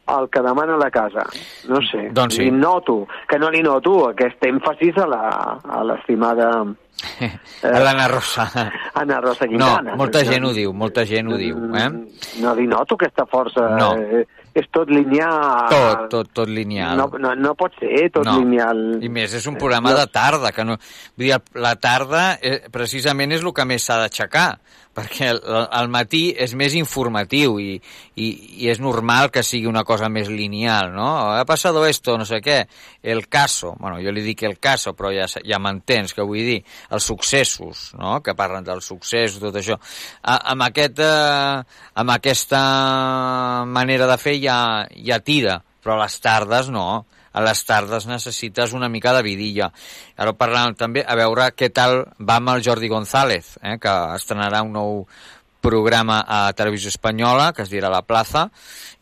el que demana la casa. No sé. Doncs sí. I noto, que no li noto aquest èmfasis a l'estimada A l'Anna Rosa. Anna Rosa No, Quintana. molta gent ho diu, molta gent ho diu, eh? No li noto aquesta força. No. Eh, és tot lineal. Tot, tot, tot lineal. No, no, no pot ser tot No. lineal. I més, és un programa de tarda, que no... Vull dir, la tarda eh, precisament és el que més s'ha d'aixecar, perquè el matí és més informatiu i, i, i és normal que sigui una cosa més lineal, no? Ha passat esto, no sé què, el caso, bueno, jo li dic el caso, però ja, ja m'entens què vull dir, els successos, no?, que parlen dels successos, tot això. A, amb, aquest, eh, amb aquesta manera de fer ja, ja tira, però a les tardes no a les tardes necessites una mica de vidilla. Ara parlàvem també a veure què tal va amb el Jordi González, eh, que estrenarà un nou programa a Televisió Espanyola, que es dirà La Plaza,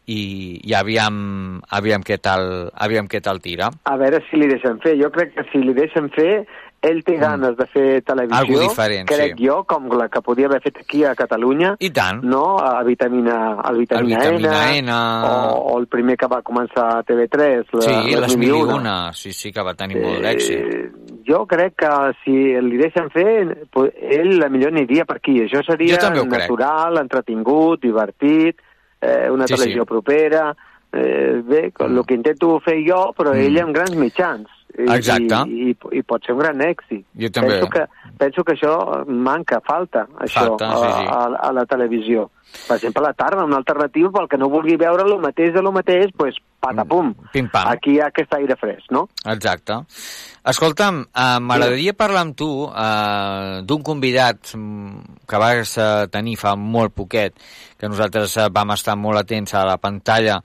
i, i aviam, aviam, què tal, aviam què tal tira. A veure si li deixen fer. Jo crec que si li deixen fer, ell té ganes de fer televisió. Mm. Algo diferent, crec sí. jo, com la que podia haver fet aquí a Catalunya. I tant. No? A Vitamina, al Vitamina, El Vitamina N, N. O, o el primer que va començar a TV3, la, Sí, les mil i una. una, sí, sí, que va tenir molt d'èxit. Jo crec que si li deixen fer, ell la millor aniria per aquí. Això seria ho crec. natural, entretingut, divertit, eh, una Sí, televisió sí. propera... Eh, bé, mm. el que intento fer jo, però Mm. ell amb grans mitjans. Exacte. I, i, I pot ser un gran èxit. Jo també. Penso que, penso que això manca, falta, això, Falta, sí, sí. A, a, a la televisió. Per exemple, a la tarda, una alternativa pel que no vulgui veure el mateix de lo mateix, pues, patapum. Pim-pam. Aquí hi ha aquest aire fresc, no? Exacte. Escolta'm, uh, m'agradaria parlar amb tu uh, d'un convidat mm, que vas tenir fa molt poquet, que nosaltres uh, vam estar molt atents a la pantalla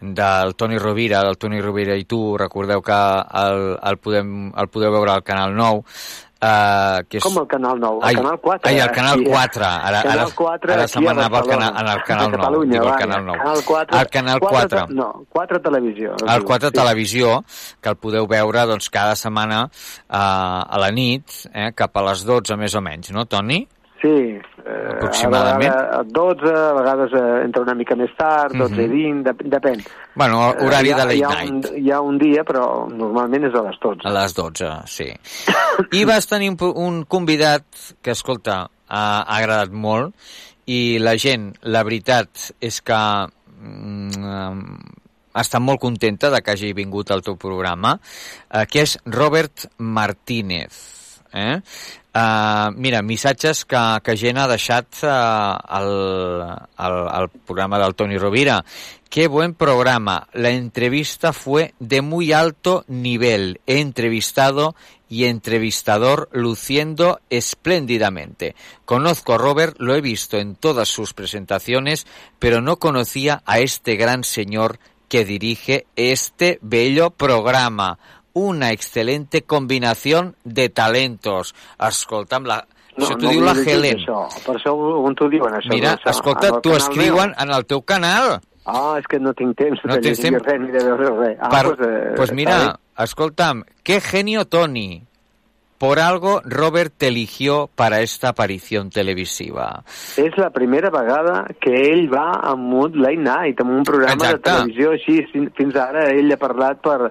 del Toni Rovira, del Toni Rovira i tu, recordeu que el, el, podem, el podeu veure al Canal 9, uh, que és... Com el Canal 9? El Ai, Canal 4. Ai, el Canal aquí, 4. Ara, Canal ara, 4 ara se m'anava al canal, Barcelona. al Canal A 9. Catalunya, dic el. Canal 9. Canal 4. El Canal 4. No, 4 Televisió. es 4 diu, 4 sí. Televisió, que el podeu veure doncs, cada setmana eh, a la nit, eh, cap a les 12 més o menys, no, Toni? Sí, eh, Aproximadament. A vegades 12, a vegades eh, entra una mica més tard, 12 Mhm. i 20, dep depèn. Bueno, horari Eh, ha- de late hi ha night. Un, hi ha un dia, però normalment és a les 12. A les 12, sí. I vas tenir un, un convidat que, escolta, ha, ha agradat molt i la gent, la veritat és que mm, està molt contenta de que hagi vingut al teu programa, eh, que és Robert Martínez. Eh? Uh, mira, missatges que, que gent ha deixat al, al, al programa del Toni Rovira. Qué buen programa. La entrevista fue de muy alto nivel. He entrevistado y entrevistador luciendo espléndidamente. Conozco a Robert, lo he visto en todas sus presentaciones, pero no conocía a este gran señor que dirige este bello programa. Una excelente combinación de talentos. Escolta'm, la, No, això t'ho no diu la Helen. Això. Per això on t'ho diuen, això. Mira, això, escolta, t'ho escriuen meu. en el teu canal. Ah, és que no tinc temps No de tens llegir temps? res ni de veure res. Ah, Per- pues, eh, pues mira, bé. escolta'm, qué genio Tony. Por algo Robert te eligió para esta aparición televisiva. És la primera vegada que ell va amb un late night, amb un programa Exacte. de televisió així. Fin- Fins ara ell ha parlat per,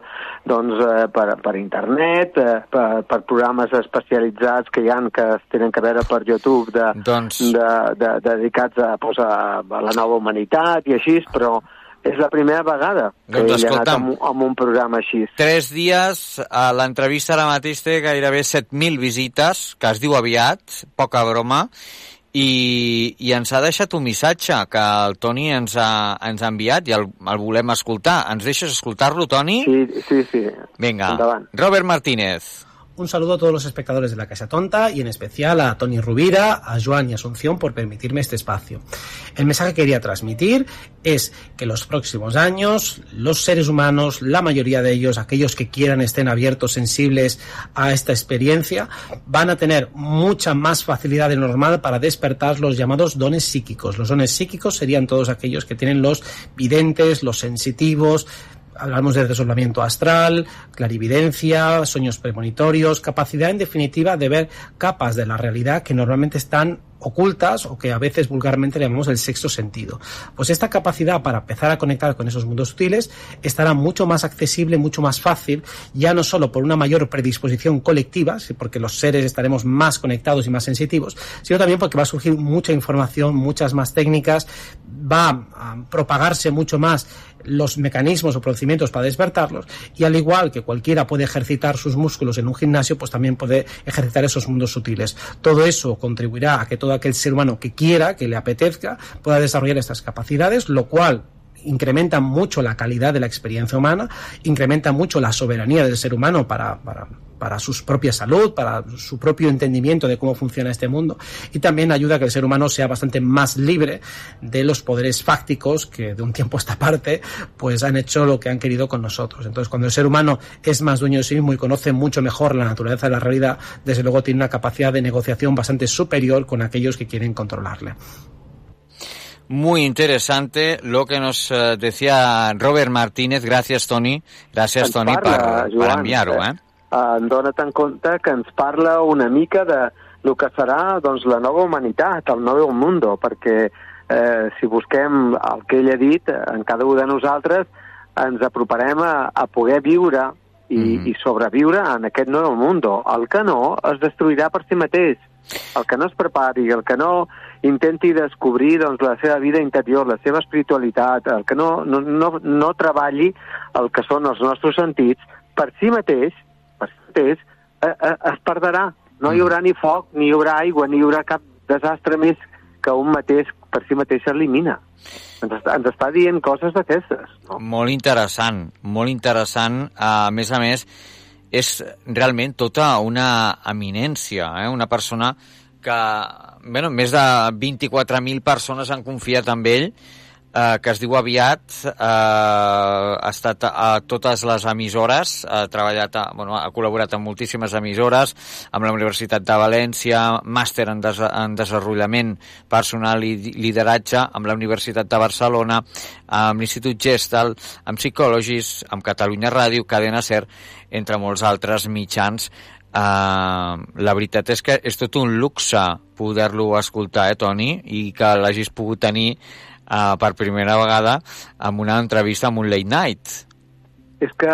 doncs, eh, per, per internet, eh, per, per programes especialitzats que hi han que es tenen que veure per YouTube de, Doncs- de, de, dedicats a, pues, a, a la nova humanitat i així, però és la primera vegada que Doncs ha anat amb, un- amb un programa així. Tres dies, a l'entrevista ara mateix té gairebé 7.000 visites, que es diu aviat, poca broma, i, i ens ha deixat un missatge que el Toni ens ha, ens ha enviat i el, el volem escoltar. Ens deixes escoltar-lo, Toni? Sí, sí, sí. Vinga, Endavant. Robert Martínez. Un saludo a todos los espectadores de La Casa Tonta y en especial a Tony Rubira, a Joan y Asunción por permitirme este espacio. El mensaje que quería transmitir es que los próximos años los seres humanos, la mayoría de ellos, aquellos que quieran estén abiertos, sensibles a esta experiencia, van a tener mucha más facilidad de normal para despertar los llamados dones psíquicos. Los dones psíquicos serían todos aquellos que tienen los videntes, los sensitivos, Hablamos de resolvimiento astral, clarividencia, sueños premonitorios, capacidad en definitiva de ver capas de la realidad que normalmente están ocultas o que a veces vulgarmente llamamos el sexto sentido. Pues esta capacidad para empezar a conectar con esos mundos sutiles estará mucho más accesible, mucho más fácil, ya no solo por una mayor predisposición colectiva, porque los seres estaremos más conectados y más sensitivos, sino también porque va a surgir mucha información, muchas más técnicas, va a propagarse mucho más los mecanismos o procedimientos para despertarlos y al igual que cualquiera puede ejercitar sus músculos en un gimnasio, pues también puede ejercitar esos mundos sutiles. Todo eso contribuirá a que todo aquel ser humano que quiera, que le apetezca, pueda desarrollar estas capacidades, lo cual incrementa mucho la calidad de la experiencia humana, incrementa mucho la soberanía del ser humano para, para, para su propia salud, para su propio entendimiento de cómo funciona este mundo y también ayuda a que el ser humano sea bastante más libre de los poderes fácticos que de un tiempo a esta parte pues han hecho lo que han querido con nosotros. Entonces cuando el ser humano es más dueño de sí mismo y conoce mucho mejor la naturaleza de la realidad, desde luego tiene una capacidad de negociación bastante superior con aquellos que quieren controlarle. Muy interesante lo que nos eh, decía Robert Martínez. Gracias, Tony. Gracias, Ens Tony, parla, per, per Joan, enviar-ho. Eh? Eh, dona't en compte que ens parla una mica de el que serà doncs, la nova humanitat, el nou mundo, perquè eh, si busquem el que ell ha dit, en cada un de nosaltres ens aproparem a, a poder viure i, mm. i sobreviure en aquest nou mundo. El que no es destruirà per si mateix. El que no es prepari, el que no intenti descobrir doncs, la seva vida interior, la seva espiritualitat, el que no, no, no, no treballi el que són els nostres sentits, per si mateix, per si mateix eh, eh, es perdrà. No hi haurà ni foc, ni hi haurà aigua, ni hi haurà cap desastre més que un mateix per si mateix s'elimina. Ens, està- ens està dient coses d'aquestes. No? Molt interessant, molt interessant. A més a més, és realment tota una eminència, eh? una persona que, bueno, més de 24.000 persones han confiat en ell, eh, que es diu Aviat, eh, ha estat a totes les emissores, ha treballat, a, bueno, ha col·laborat amb moltíssimes emissores, amb la Universitat de València, màster en, des en desenvolupament personal i lideratge amb la Universitat de Barcelona, amb l'Institut Gestal, amb Psicologis, amb Catalunya Ràdio, Cadena Ser, entre molts altres mitjans. Uh, la veritat és que és tot un luxe poder-lo escoltar, eh, Toni? I que l'hagis pogut tenir uh, per primera vegada amb una entrevista amb un late night. És que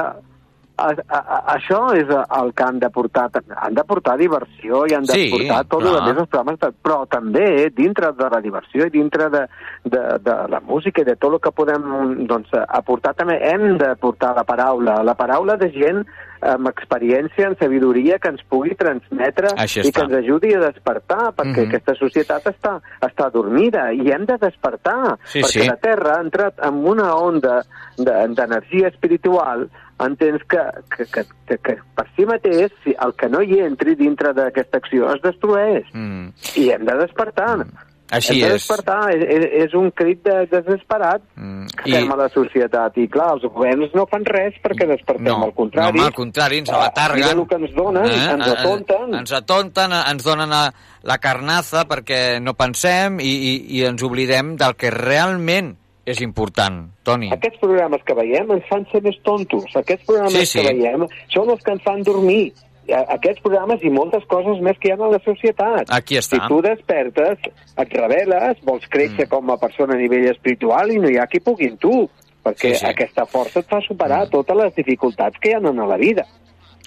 a, a, a, això és el que han de portar. Han de portar diversió i han de Sí, portar tot clar. el més els programes, de, però també dintre de la diversió i dintre de, de, de la música i de tot el que podem doncs, aportar, també hem de portar la paraula, la paraula de gent amb experiència, amb sabidoria, que ens pugui transmetre i que ens ajudi a despertar, perquè Mhm. aquesta societat està, està dormida i hem de despertar, Sí, perquè sí. la Terra ha entrat en una onda de- d'energia espiritual entens que, que, que, que, que per si mateix, el que no hi entri dintre d'aquesta acció es destrueix. Mm. I hem de despertar. Així hem de és. despertar. És, és, és un crit de, desesperat Mm. que fem a la societat. I clar, els governs no fan res perquè despertem. No, al contrari, no, al contrari, ens Ah, alatarguen. mira el que ens donen, ens Eh, atonten. Ens atonten, ens donen la, la carnaza perquè no pensem i, i, i ens oblidem del que realment és important, Toni. Aquests programes que veiem ens fan ser més tontos. Aquests programes Sí, sí. que veiem són els que ens fan dormir. Aquests programes i moltes coses més que hi ha a la societat. Aquí està. Si tu despertes, et reveles, vols créixer mm. com a persona a nivell espiritual i no hi ha qui pugui amb tu, perquè Sí, sí. aquesta força et fa superar mm. totes les dificultats que hi ha a la vida.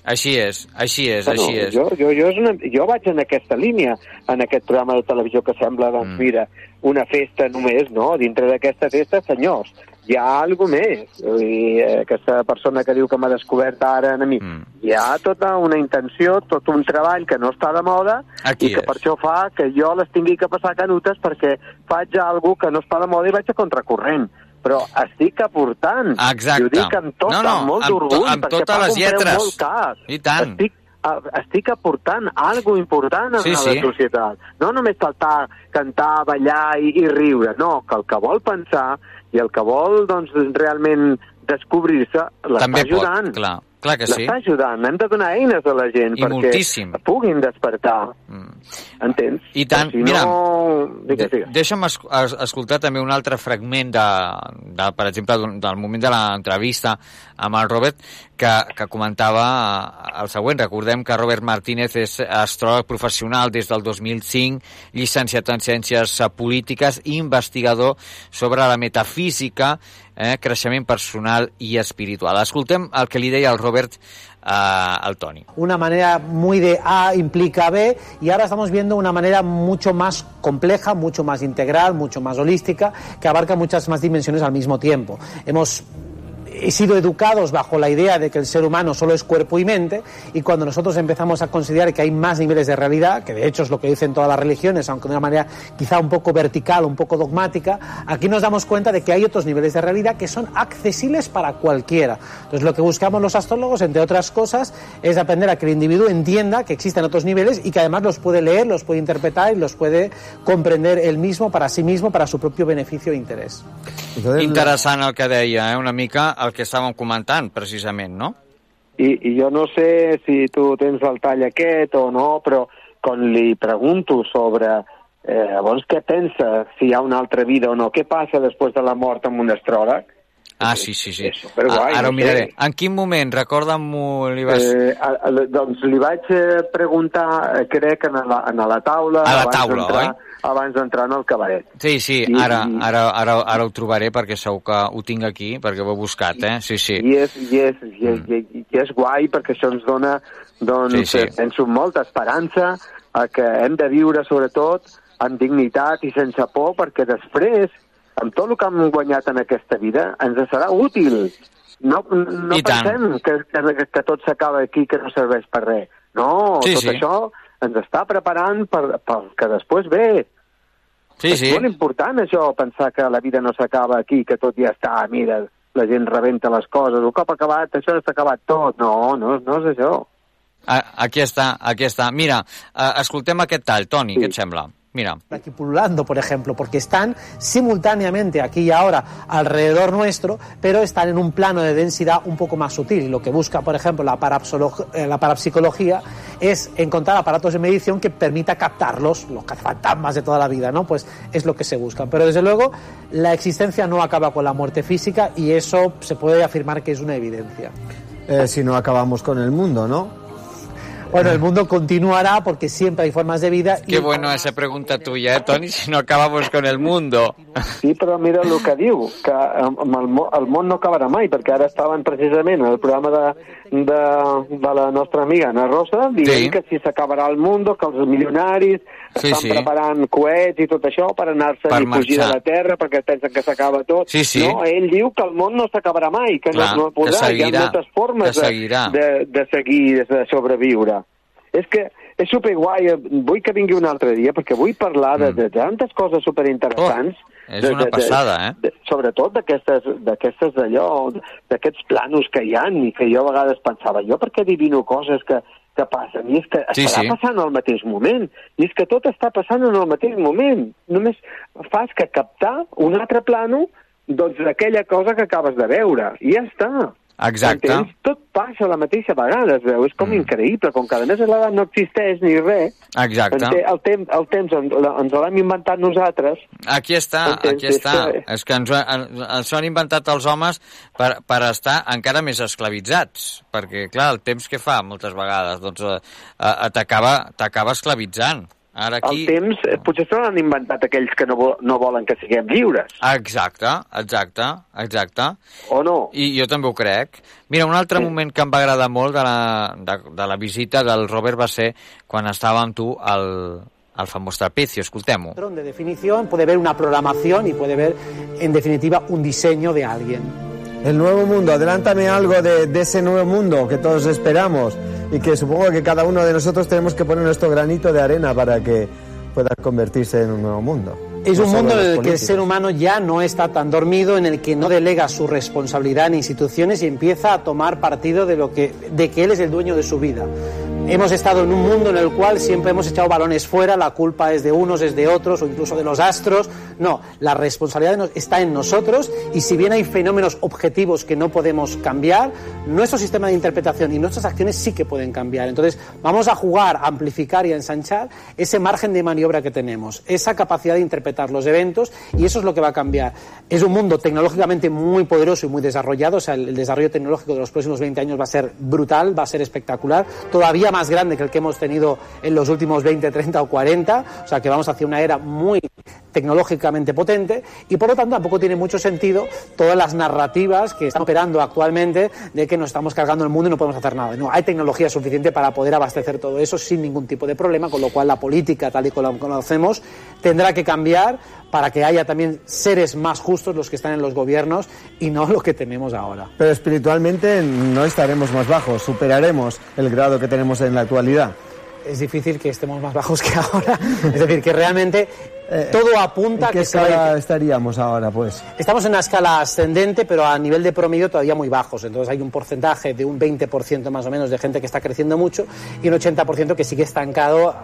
Així és, així és, Bueno, així és. Jo, jo, jo, és una, jo vaig en aquesta línia, en aquest programa de televisió que sembla, doncs, mm. mira, una festa només, no? Dintre d'aquesta festa, senyors, hi ha alguna més. I eh, aquesta persona que diu que m'ha descobert ara a mi, mm. hi ha tota una intenció, tot un treball que no està de moda Aquí i que és. per això fa que jo les tingui que passar canutes perquè faig alguna que no està de moda i vaig a contracorrent però estic aportant. Exacte. I ho dic amb tot, No, no, amb molt amb to- d'orgull, amb perquè totes pago les lletres. molt car. I tant. Estic, estic aportant algo important a, Sí, a la sí. societat. No només saltar, cantar, ballar i, i riure, no, que el que vol pensar i el que vol doncs, realment descobrir-se l'està També pot, ajudant. clar. Clar que sí. L'està ajudant. Hem de donar eines a la gent I perquè moltíssim. puguin despertar. Entens? I tant, si mira, no... Digues, digues. Deixa'm es, es, escoltar també un altre fragment, de, de, per exemple, del moment de l'entrevista amb el Robert, que, que comentava eh, el següent. Recordem que Robert Martínez és astròleg professional des del 2005, llicenciat en Ciències Polítiques i investigador sobre la metafísica, eh, creixement personal i espiritual. Escoltem el que li deia el Robert eh, al Toni. una manera muy de A implica B y ahora estamos viendo una manera mucho más compleja, mucho más integral, mucho más holística, que abarca muchas más dimensiones al mismo tiempo. Hemos he sido educados bajo la idea de que el ser humano solo es cuerpo y mente y cuando nosotros empezamos a considerar que hay más niveles de realidad, que de hecho es lo que dicen todas las religiones, aunque de una manera quizá un poco vertical, un poco dogmática, aquí nos damos cuenta de que hay otros niveles de realidad que son accesibles para cualquiera. Entonces lo que buscamos los astrólogos, entre otras cosas, es aprender a que el individuo entienda que existen otros niveles y que además los puede leer, los puede interpretar y los puede comprender él mismo para sí mismo, para su propio beneficio e interés. Interessant el que deia, eh? una mica el que estàvem comentant, precisament, no? I, I jo no sé si tu tens el tall aquest o no, però quan li pregunto sobre eh, llavors què pensa, si hi ha una altra vida o no, què passa després de la mort amb un astròleg, Ah, sí, sí, sí. superguai, Ah, ara ho no sé. miraré. En quin moment? Recorda'm-ho, li vas... Eh, a, a, doncs li vaig eh, preguntar, eh, crec, a la, a la taula, A la taula, oi? abans d'entrar en el cabaret. Sí, sí, I- ara, ara, ara, ara ho trobaré perquè segur que ho tinc aquí, perquè ho he buscat, eh? Sí, sí. I és, i és, i és, i, i és guai perquè això ens dona, doncs, Sí, sí. eh, penso, molta esperança a que hem de viure, sobretot, amb dignitat i sense por, perquè després, amb tot el que hem guanyat en aquesta vida, ens serà útil. No, no I tant. pensem que, que, que tot s'acaba aquí, que no serveix per res. No, Sí, tot sí. això ens està preparant per, per que després ve. Sí, és sí. molt important això, pensar que la vida no s'acaba aquí, que tot ja està, mira, la gent rebenta les coses, un cop acabat, això està acabat tot. No, no, no és això. Aquí està, aquí està. Mira, eh, escoltem aquest tall, Toni, què et sembla? Mira. aquí pululando, por ejemplo, porque están simultáneamente aquí y ahora alrededor nuestro, pero están en un plano de densidad un poco más sutil. Y lo que busca, por ejemplo, la, parapsolo- eh, la parapsicología es encontrar aparatos de medición que permita captarlos, los cazafantasmas de toda la vida, ¿no? Pues es lo que se busca. Pero desde luego, la existencia no acaba con la muerte física y eso se puede afirmar que es una evidencia. Eh, si no acabamos con el mundo, ¿no? Bueno, el mundo continuará porque siempre hay formas de vida y Qué bueno esa pregunta tuya, eh, Toni, si no acabamos con el mundo. Sí, però mira el que diu, que mo- el món no acabarà mai, perquè ara estaven precisament en el programa de, de, de la nostra amiga Ana Rosa dient Sí. que si s'acabarà el món, que els milionaris Sí, estan sí. preparant coets i tot això per anar-se i fugir de la Terra perquè pensen que s'acaba tot. Sí, sí. No, ell diu que el món no s'acabarà mai, que Clar, no, no que podrà. Hi ha seguirà, moltes formes seguirà. de, de, de seguir, de sobreviure. És que és superguai, eh, vull que vingui un altre dia, perquè vull parlar de, de tantes coses superinteressants. Mm. Oh, és una passada, eh? De, sobretot d'aquestes d'allò, d'aquests planos que hi han i que jo a vegades pensava, jo per què adivino coses que, que passen? I és que Sí, estarà sí. passant al mateix moment. I és que tot està passant en el mateix moment. Només fas que captar un altre plano doncs d'aquella cosa que acabes de veure. I ja està. Exacte. Entens? Tot passa a la mateixa vegada, es veu. És com mm. increïble, com que a més l'edat no existeix ni res. Exacte. Te- el, temps, el temps ens, l'hem inventat nosaltres. Aquí està, Entens? aquí està. És És que ens, ens han inventat els homes per, per estar encara més esclavitzats. Perquè, clar, el temps que fa moltes vegades doncs, eh, eh, t'acaba esclavitzant. Ara aquí... El temps, eh, potser se l'han inventat aquells que no, vo no volen que siguem lliures. Exacte, exacte, exacte. O no? I jo també ho crec. Mira, un altre moment que em va agradar molt de la, de, de la visita del Robert va ser quan estava amb tu al, al famós trapecio. Escoltem-ho. patrón de definición, puede ver una programación y puede ver, en definitiva, un diseño de alguien. El nuevo mundo, adelántame algo de, de ese nuevo mundo que todos esperamos y que supongo que cada uno de nosotros tenemos que poner nuestro granito de arena para que pueda convertirse en un nuevo mundo. Es No un mundo en el que el ser humano ya no está tan dormido, en el que no delega su responsabilidad en instituciones y empieza a tomar partido de lo que, de que él es el dueño de su vida. Hemos estado en un mundo en el cual siempre hemos echado balones fuera, la culpa es de unos, es de otros o incluso de los astros. No, la responsabilidad está en nosotros y si bien hay fenómenos objetivos que no podemos cambiar, nuestro sistema de interpretación y nuestras acciones sí que pueden cambiar. Entonces, vamos a jugar, amplificar y ensanchar ese margen de maniobra que tenemos, esa capacidad de interpretar los eventos y eso es lo que va a cambiar. Es un mundo tecnológicamente muy poderoso y muy desarrollado, o sea, el desarrollo tecnológico de los próximos 20 años va a ser brutal, va a ser espectacular, todavía más grande que el que hemos tenido en los últimos 20, 30 o 40, o sea, que vamos hacia una era muy tecnológicamente potente y por lo tanto tampoco tiene mucho sentido todas las narrativas que están operando actualmente de que nos estamos cargando el mundo y no podemos hacer nada. No, hay tecnología suficiente para poder abastecer todo eso sin ningún tipo de problema, con lo cual la política tal y como la conocemos tendrá que cambiar para que haya también seres más justos los que están en los gobiernos y no lo que tenemos ahora. Pero espiritualmente no estaremos más bajos, superaremos el grado que tenemos en la actualidad. Es difícil que estemos más bajos que ahora. Es decir, que realmente todo apunta ¿En qué que a escala estaríamos ahora, pues? Estamos en una escala ascendente, pero a nivel de promedio todavía muy bajos. Entonces hay un porcentaje de un 20% más o menos de gente que está creciendo mucho y un 80% que sigue estancado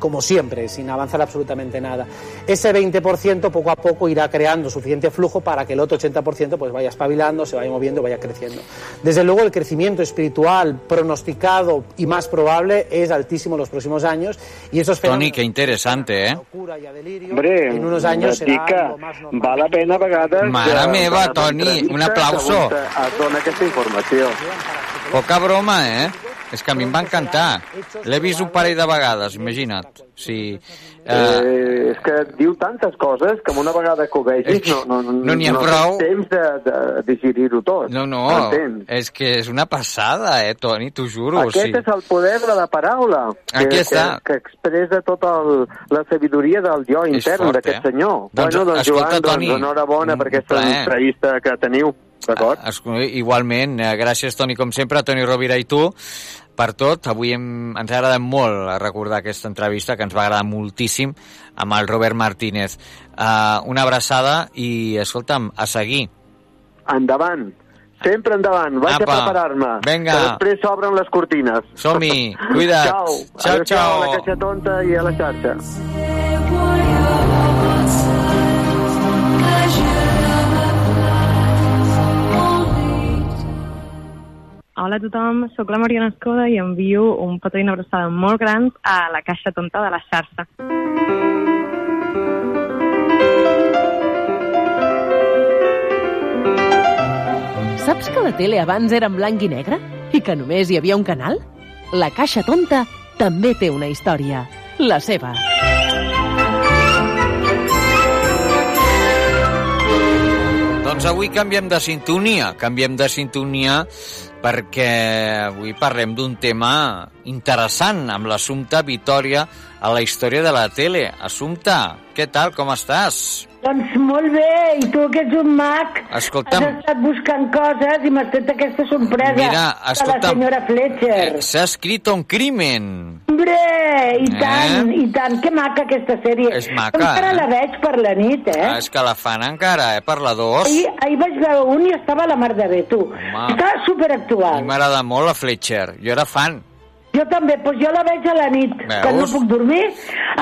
como siempre, sin avanzar absolutamente nada. Ese 20% poco a poco irá creando suficiente flujo para que el otro 80% pues vaya espabilando, se vaya moviendo, vaya creciendo. Desde luego el crecimiento espiritual pronosticado y más probable es altísimo en los próximos años y esos Toni, fenómenos que interessante, eh? Hombre, en unos años serà que algo más normal. val la pena a vegades... Mare meva, Toni, un aplauso. Es dona aquesta informació. Poca broma, eh? És que a mi em va encantar. L'he vist un parell de vegades, imagina't. Sí. Eh, Eh, és que diu tantes coses que una vegada que ho vegis no, no, no, no ha no prou. temps de, de digerir-ho tot. no, no, és que és una passada, eh, Toni, t'ho juro. o Aquest sigui. és el poder de la paraula, que, Aquí està. que, que expressa tota el, la sabidoria del jo intern d'aquest eh? senyor. Doncs, bueno, doncs, escolta, Joan, Toni, doncs, enhorabona per aquesta plaer. entrevista que teniu, d'acord? Igualment, eh, gràcies, Toni, com sempre, Toni Rovira i tu, per tot. Avui hem, ens ha agradat molt recordar aquesta entrevista, que ens va agradar moltíssim, amb el Robert Martínez. Uh, una abraçada i, escolta'm, a seguir. Endavant. Sempre endavant. Vaig Apa. a preparar-me. Vinga. Que després s'obren les cortines. Som-hi. Cuida't. Ciao. Ciao, ciao. A la caixa tonta i a la xarxa. Hola a tothom, sóc la Mariona Escoda i envio un petó i una abraçada molt grans a la caixa tonta de la xarxa. Saps que la tele abans era en blanc i negre? I que només hi havia un canal? La Caixa Tonta també té una història. La seva. Doncs avui canviem de sintonia, canviem de sintonia perquè avui parlem d'un tema interessant amb l'assumpte Vitòria a la història de la tele. Assumpte, què tal, com estàs? Doncs molt bé, i tu que ets un mag, Escolta'm. has estat buscant coses i m'has fet aquesta sorpresa Mira, de la senyora Fletcher. Eh, S'ha escrit un crimen. Hombre, i Eh? tant, i tant, que maca aquesta sèrie. És maca, Encara eh? la veig per la nit, eh? Ah, és que la fan encara, eh, per la 2. Ahir, ahir vaig veure un i estava a la mar de bé, tu. Està A superactual. mi m'agrada molt la Fletcher. Jo era fan. Jo també, doncs jo la veig a la nit, Veus? que no puc dormir,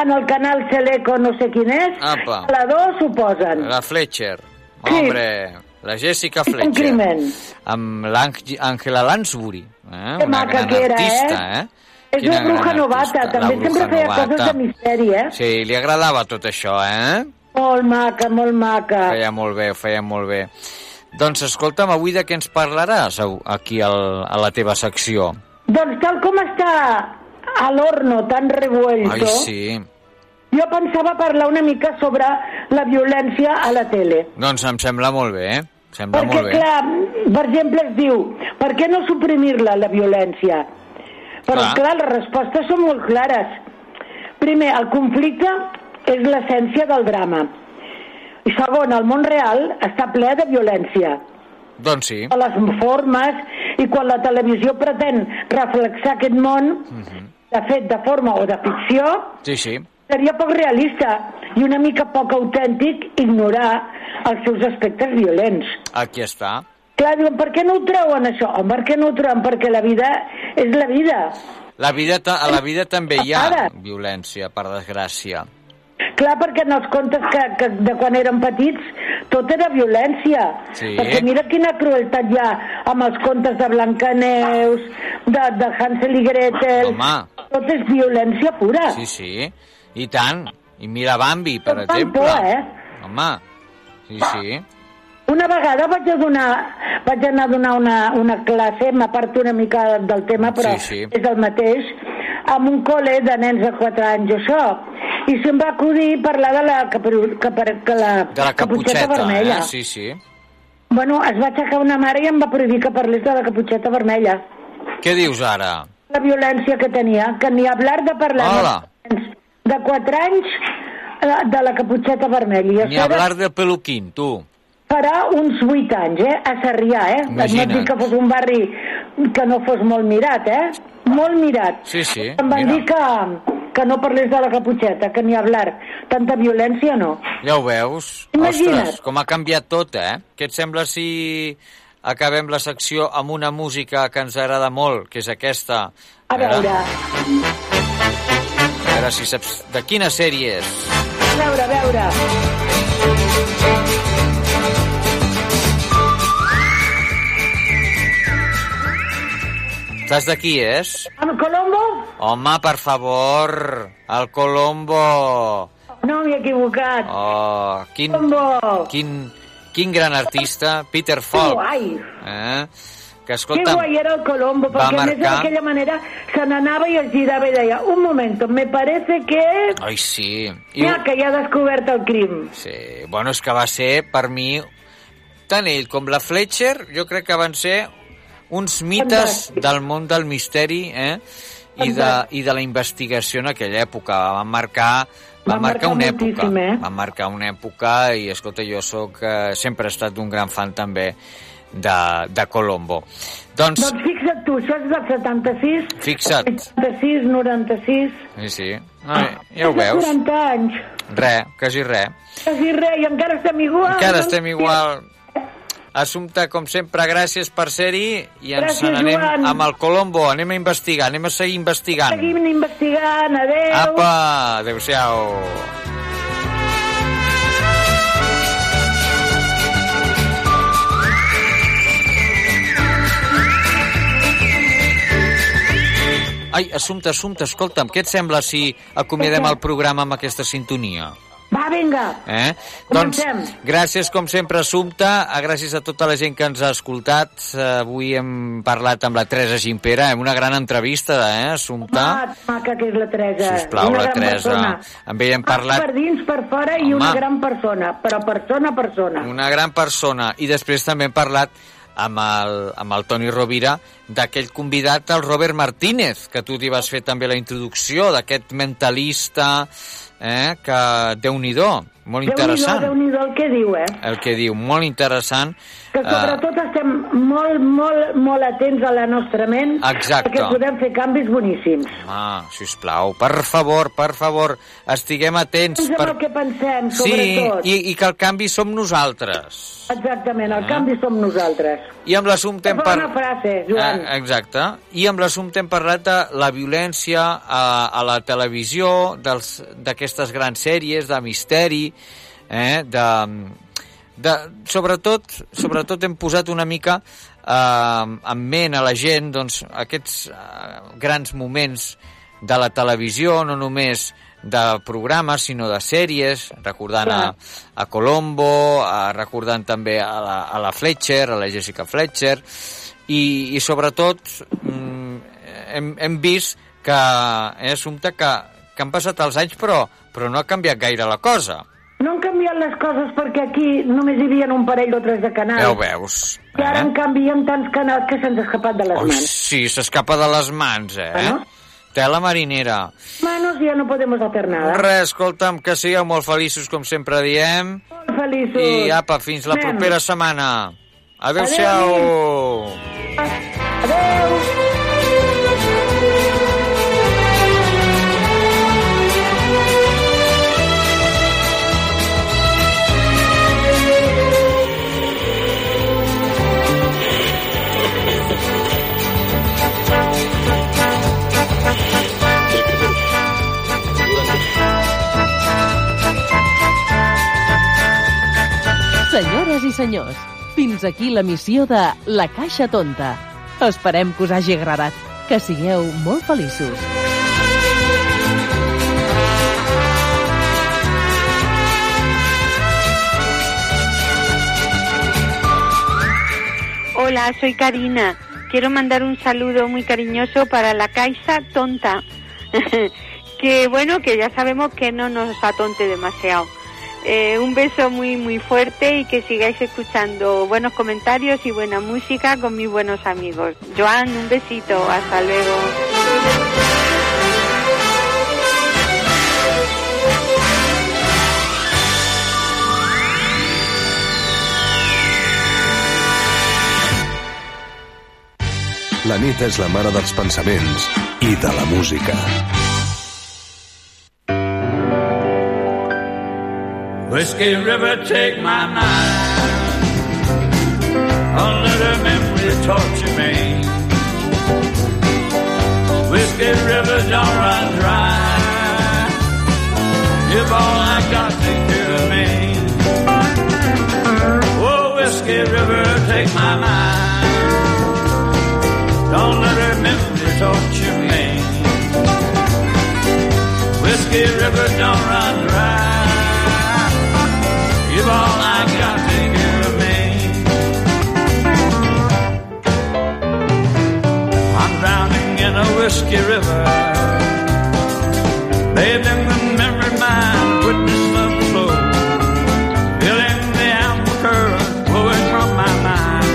en el canal Seleco no sé quin és, Apa. a la 2 suposen. La Fletcher. Hombre, la Jessica Un Fletcher. crimen. Amb l'Àngela Lansbury. Eh? Que Una gran que era, artista, eh? És Quina una bruja novata, artista, també la sempre bruja feia novata. coses de misteri, eh? Sí, li agradava tot això, eh? Molt maca, molt maca. Feia molt bé, ho feia molt bé. Doncs escolta'm, avui de què ens parlaràs aquí al, a la teva secció? Doncs tal com està a l'horno tan revuelto, Ai, sí. jo pensava parlar una mica sobre la violència a la tele. Doncs em sembla molt bé, eh? Sembla Perquè, molt bé. clar, per exemple, es diu, per què no suprimir-la, la violència? Però, Clar. clar. les respostes són molt clares. Primer, el conflicte és l'essència del drama. I segon, el món real està ple de violència. Doncs sí. A les formes, i quan la televisió pretén reflexar aquest món, de fet, de forma o de ficció, Sí, sí. seria poc realista i una mica poc autèntic ignorar els seus aspectes violents. Aquí està. Clar, diuen, per què no ho treuen, això? Home, per què no ho treuen? Perquè la vida és la vida. La vida, a la vida també hi ha violència, per desgràcia. Clar, perquè en els contes que, que de quan érem petits tot era violència. Sí. Perquè mira quina crueltat hi ha amb els contes de Blancaneus, de, de Hansel i Gretel... Home. Tot és violència pura. Sí, sí. I tant. I mira Bambi, per Tot exemple. por, eh? Home. Sí, sí. Una vegada vaig a donar, vaig anar a donar una, una classe, m'aparto una mica del tema, però Sí, sí. és el mateix, amb un col·le de nens de 4 anys, això. I se'm va acudir parlar de la, capru- capar- que la, De la caputxeta, vermella. eh? Sí, sí. Bueno, es va aixecar una mare i em va prohibir que parlés de la caputxeta vermella. Què dius ara? La violència que tenia, que ni hablar de parlar Hola. de 4 anys eh, de la caputxeta vermella. Ni hablar de peluquín, tu. farà uns 8 anys, eh? A Sarrià, eh? Imagina't. No dic que fos un barri que no fos molt mirat, eh? Molt mirat. Sí, sí. Em van Mira. dir que, que no parlés de la caputxeta, que ni hablar. Tanta violència no. Ja ho veus? Imagina't. Ostres, com ha canviat tot, eh? Què et sembla si acabem la secció amb una música que ens agrada molt, que és aquesta? A veure, A veure si saps de quina sèrie és. a veure, a veure. Saps de qui és? Amb Colombo? Home, per favor, el Colombo. No m'he equivocat. Oh, quin, Colombo. quin, quin gran artista, Peter Que Falk. guai. Eh? Que Que escolta'm, guai era el Colombo, perquè a més marcar- d'aquella manera se n'anava i es girava i deia un moment, me parece que... ai sí, I, Mira, que ja ha descobert el crim. sí, bueno, és que va ser per mi tant ell com la Fletcher, jo crec que van ser uns mites del món del misteri, eh? I de, i de la investigació en aquella època. Van marcar van Van marcar una època, eh? van marcar una època i escolta, jo sóc, eh, sempre he estat un gran fan també de, de Colombo. Doncs, Doncs fixa't tu, això és del 76, fixa't, 86, 96... sí, sí, Ai, ja ho veus, 40 anys. res, quasi res. Quasi res, i encara estem igual. Encara no? estem igual. Assumpte, com sempre, gràcies per ser-hi i ens Gràcies, n'anem Joan. amb el Colombo. Anem a investigar, anem a seguir investigant. Seguim investigant, adeu. Apa, adeu-siau. Ai, Assumpte, Assumpte, escolta'm, què et sembla si acomiadem el programa amb aquesta sintonia? Va, vinga. Eh? Doncs, Comencem. gràcies com sempre, Assumpta, a gràcies a tota la gent que ens ha escoltat. Eh, Avui hem parlat amb la Teresa Gimpera, en una gran entrevista, eh, Assumpta? Ah, maca que és la Teresa. Sisplau, Una la gran Teresa. persona. Amb ella hem parlat Per dins, per fora i Home. una gran persona, però persona persona. una gran persona. I després també hem parlat amb el, amb el Toni Rovira d'aquell convidat, el Robert Martínez, que tu t'hi vas fer també la introducció, d'aquest mentalista eh, que, déu-n'hi-do, molt interessant. Déu-n'hi-do el que diu, eh? el que diu, molt interessant. Que sobretot estem molt, molt, molt atents a la nostra ment Exacte. perquè podem fer canvis boníssims. Ah, sisplau, per favor, per favor, estiguem atents. Pensem Per... el que pensem, Sí, sobretot. i, i que el canvi som nosaltres. Exactament, el Ah. canvi som nosaltres. I amb l'assumpte hem Bona parlat... frase, Joan. Eh, exacte. I amb l'assumpte hem parlat de la violència a, a la televisió, dels- d'aquestes grans sèries de misteri, eh, de, de, sobretot, sobretot hem posat una mica eh, en ment a la gent doncs, aquests eh, grans moments de la televisió, no només de programes, sinó de sèries, recordant a, a Colombo, a, recordant també a la, a la Fletcher, a la Jessica Fletcher, i, i sobretot mm, hem, hem vist que és assumpte que, que han passat els anys però, però no ha canviat gaire la cosa. No han canviat les coses perquè aquí només hi havia un parell o tres de canals. Ja ho veus. I ara, en canvi, hi ha tants canals que se'ns ha escapat de les Ui, mans. sí, s'escapa de les mans, eh? Bueno. Tela marinera. Manos ya no podemos hacer nada. Res, escolta'm, que sigueu molt feliços, com sempre diem. Feliços. I apa, fins la Anem. propera setmana. Adéu-siau. Senyores i senyors, fins aquí la missió de La Caixa Tonta. Esperem que us hagi agradat. Que sigueu molt feliços. Hola, soy Karina. Quiero mandar un saludo muy cariñoso para la Caixa Tonta. que bueno, que ya sabemos que no nos atonte demasiado. Eh, un beso muy muy fuerte y que sigáis escuchando buenos comentarios y buena música con mis buenos amigos. Joan, un besito, hasta luego. La nit és la mare dels pensaments i de la música. Whiskey oh, River, take my mind. Don't let her memory torture me. Whiskey River, don't run dry. You've all I got, care of me. Oh, Whiskey River, take my mind. Don't let her memory torture me. Whiskey River, don't run dry. A whiskey river. Bathed in the memory mine, witness of the flow. Feeling the amber current flowing from my mind.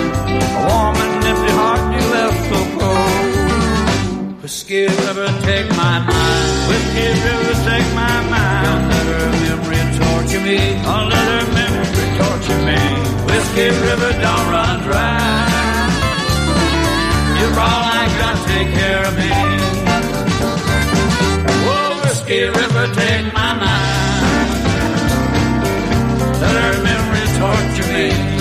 A warm and empty heart you left so cold. Whiskey river, take my mind. Whiskey river, take my mind. Don't let her memory torture me. Don't let her memory torture me. Whiskey river, don't run dry. You're all I got, take care of me. Oh, Whiskey River, take my mind. Let her memory torture me.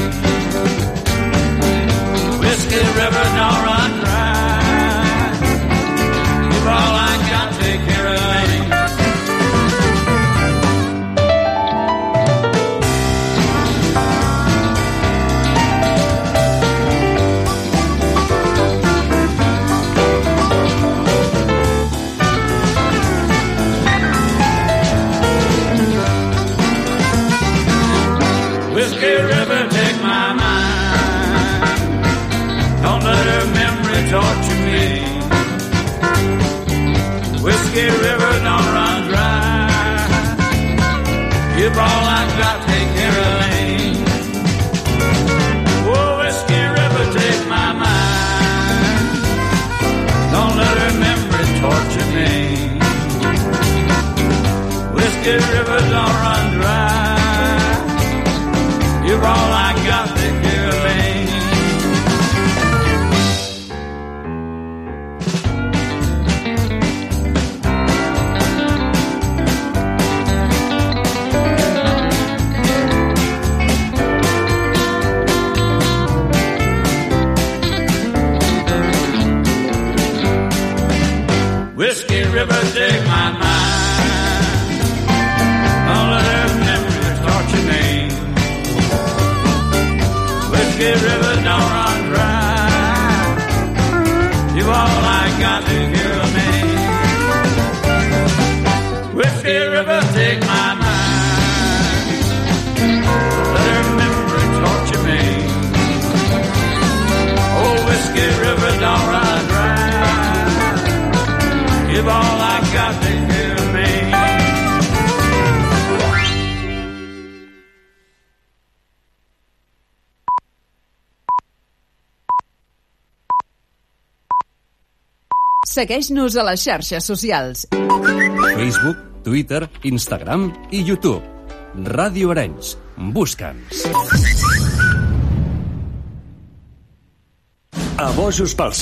Segueix-nos a les xarxes socials. Facebook, Twitter, Instagram i YouTube. Ràdio Arenys. Busca'ns. A bojos pels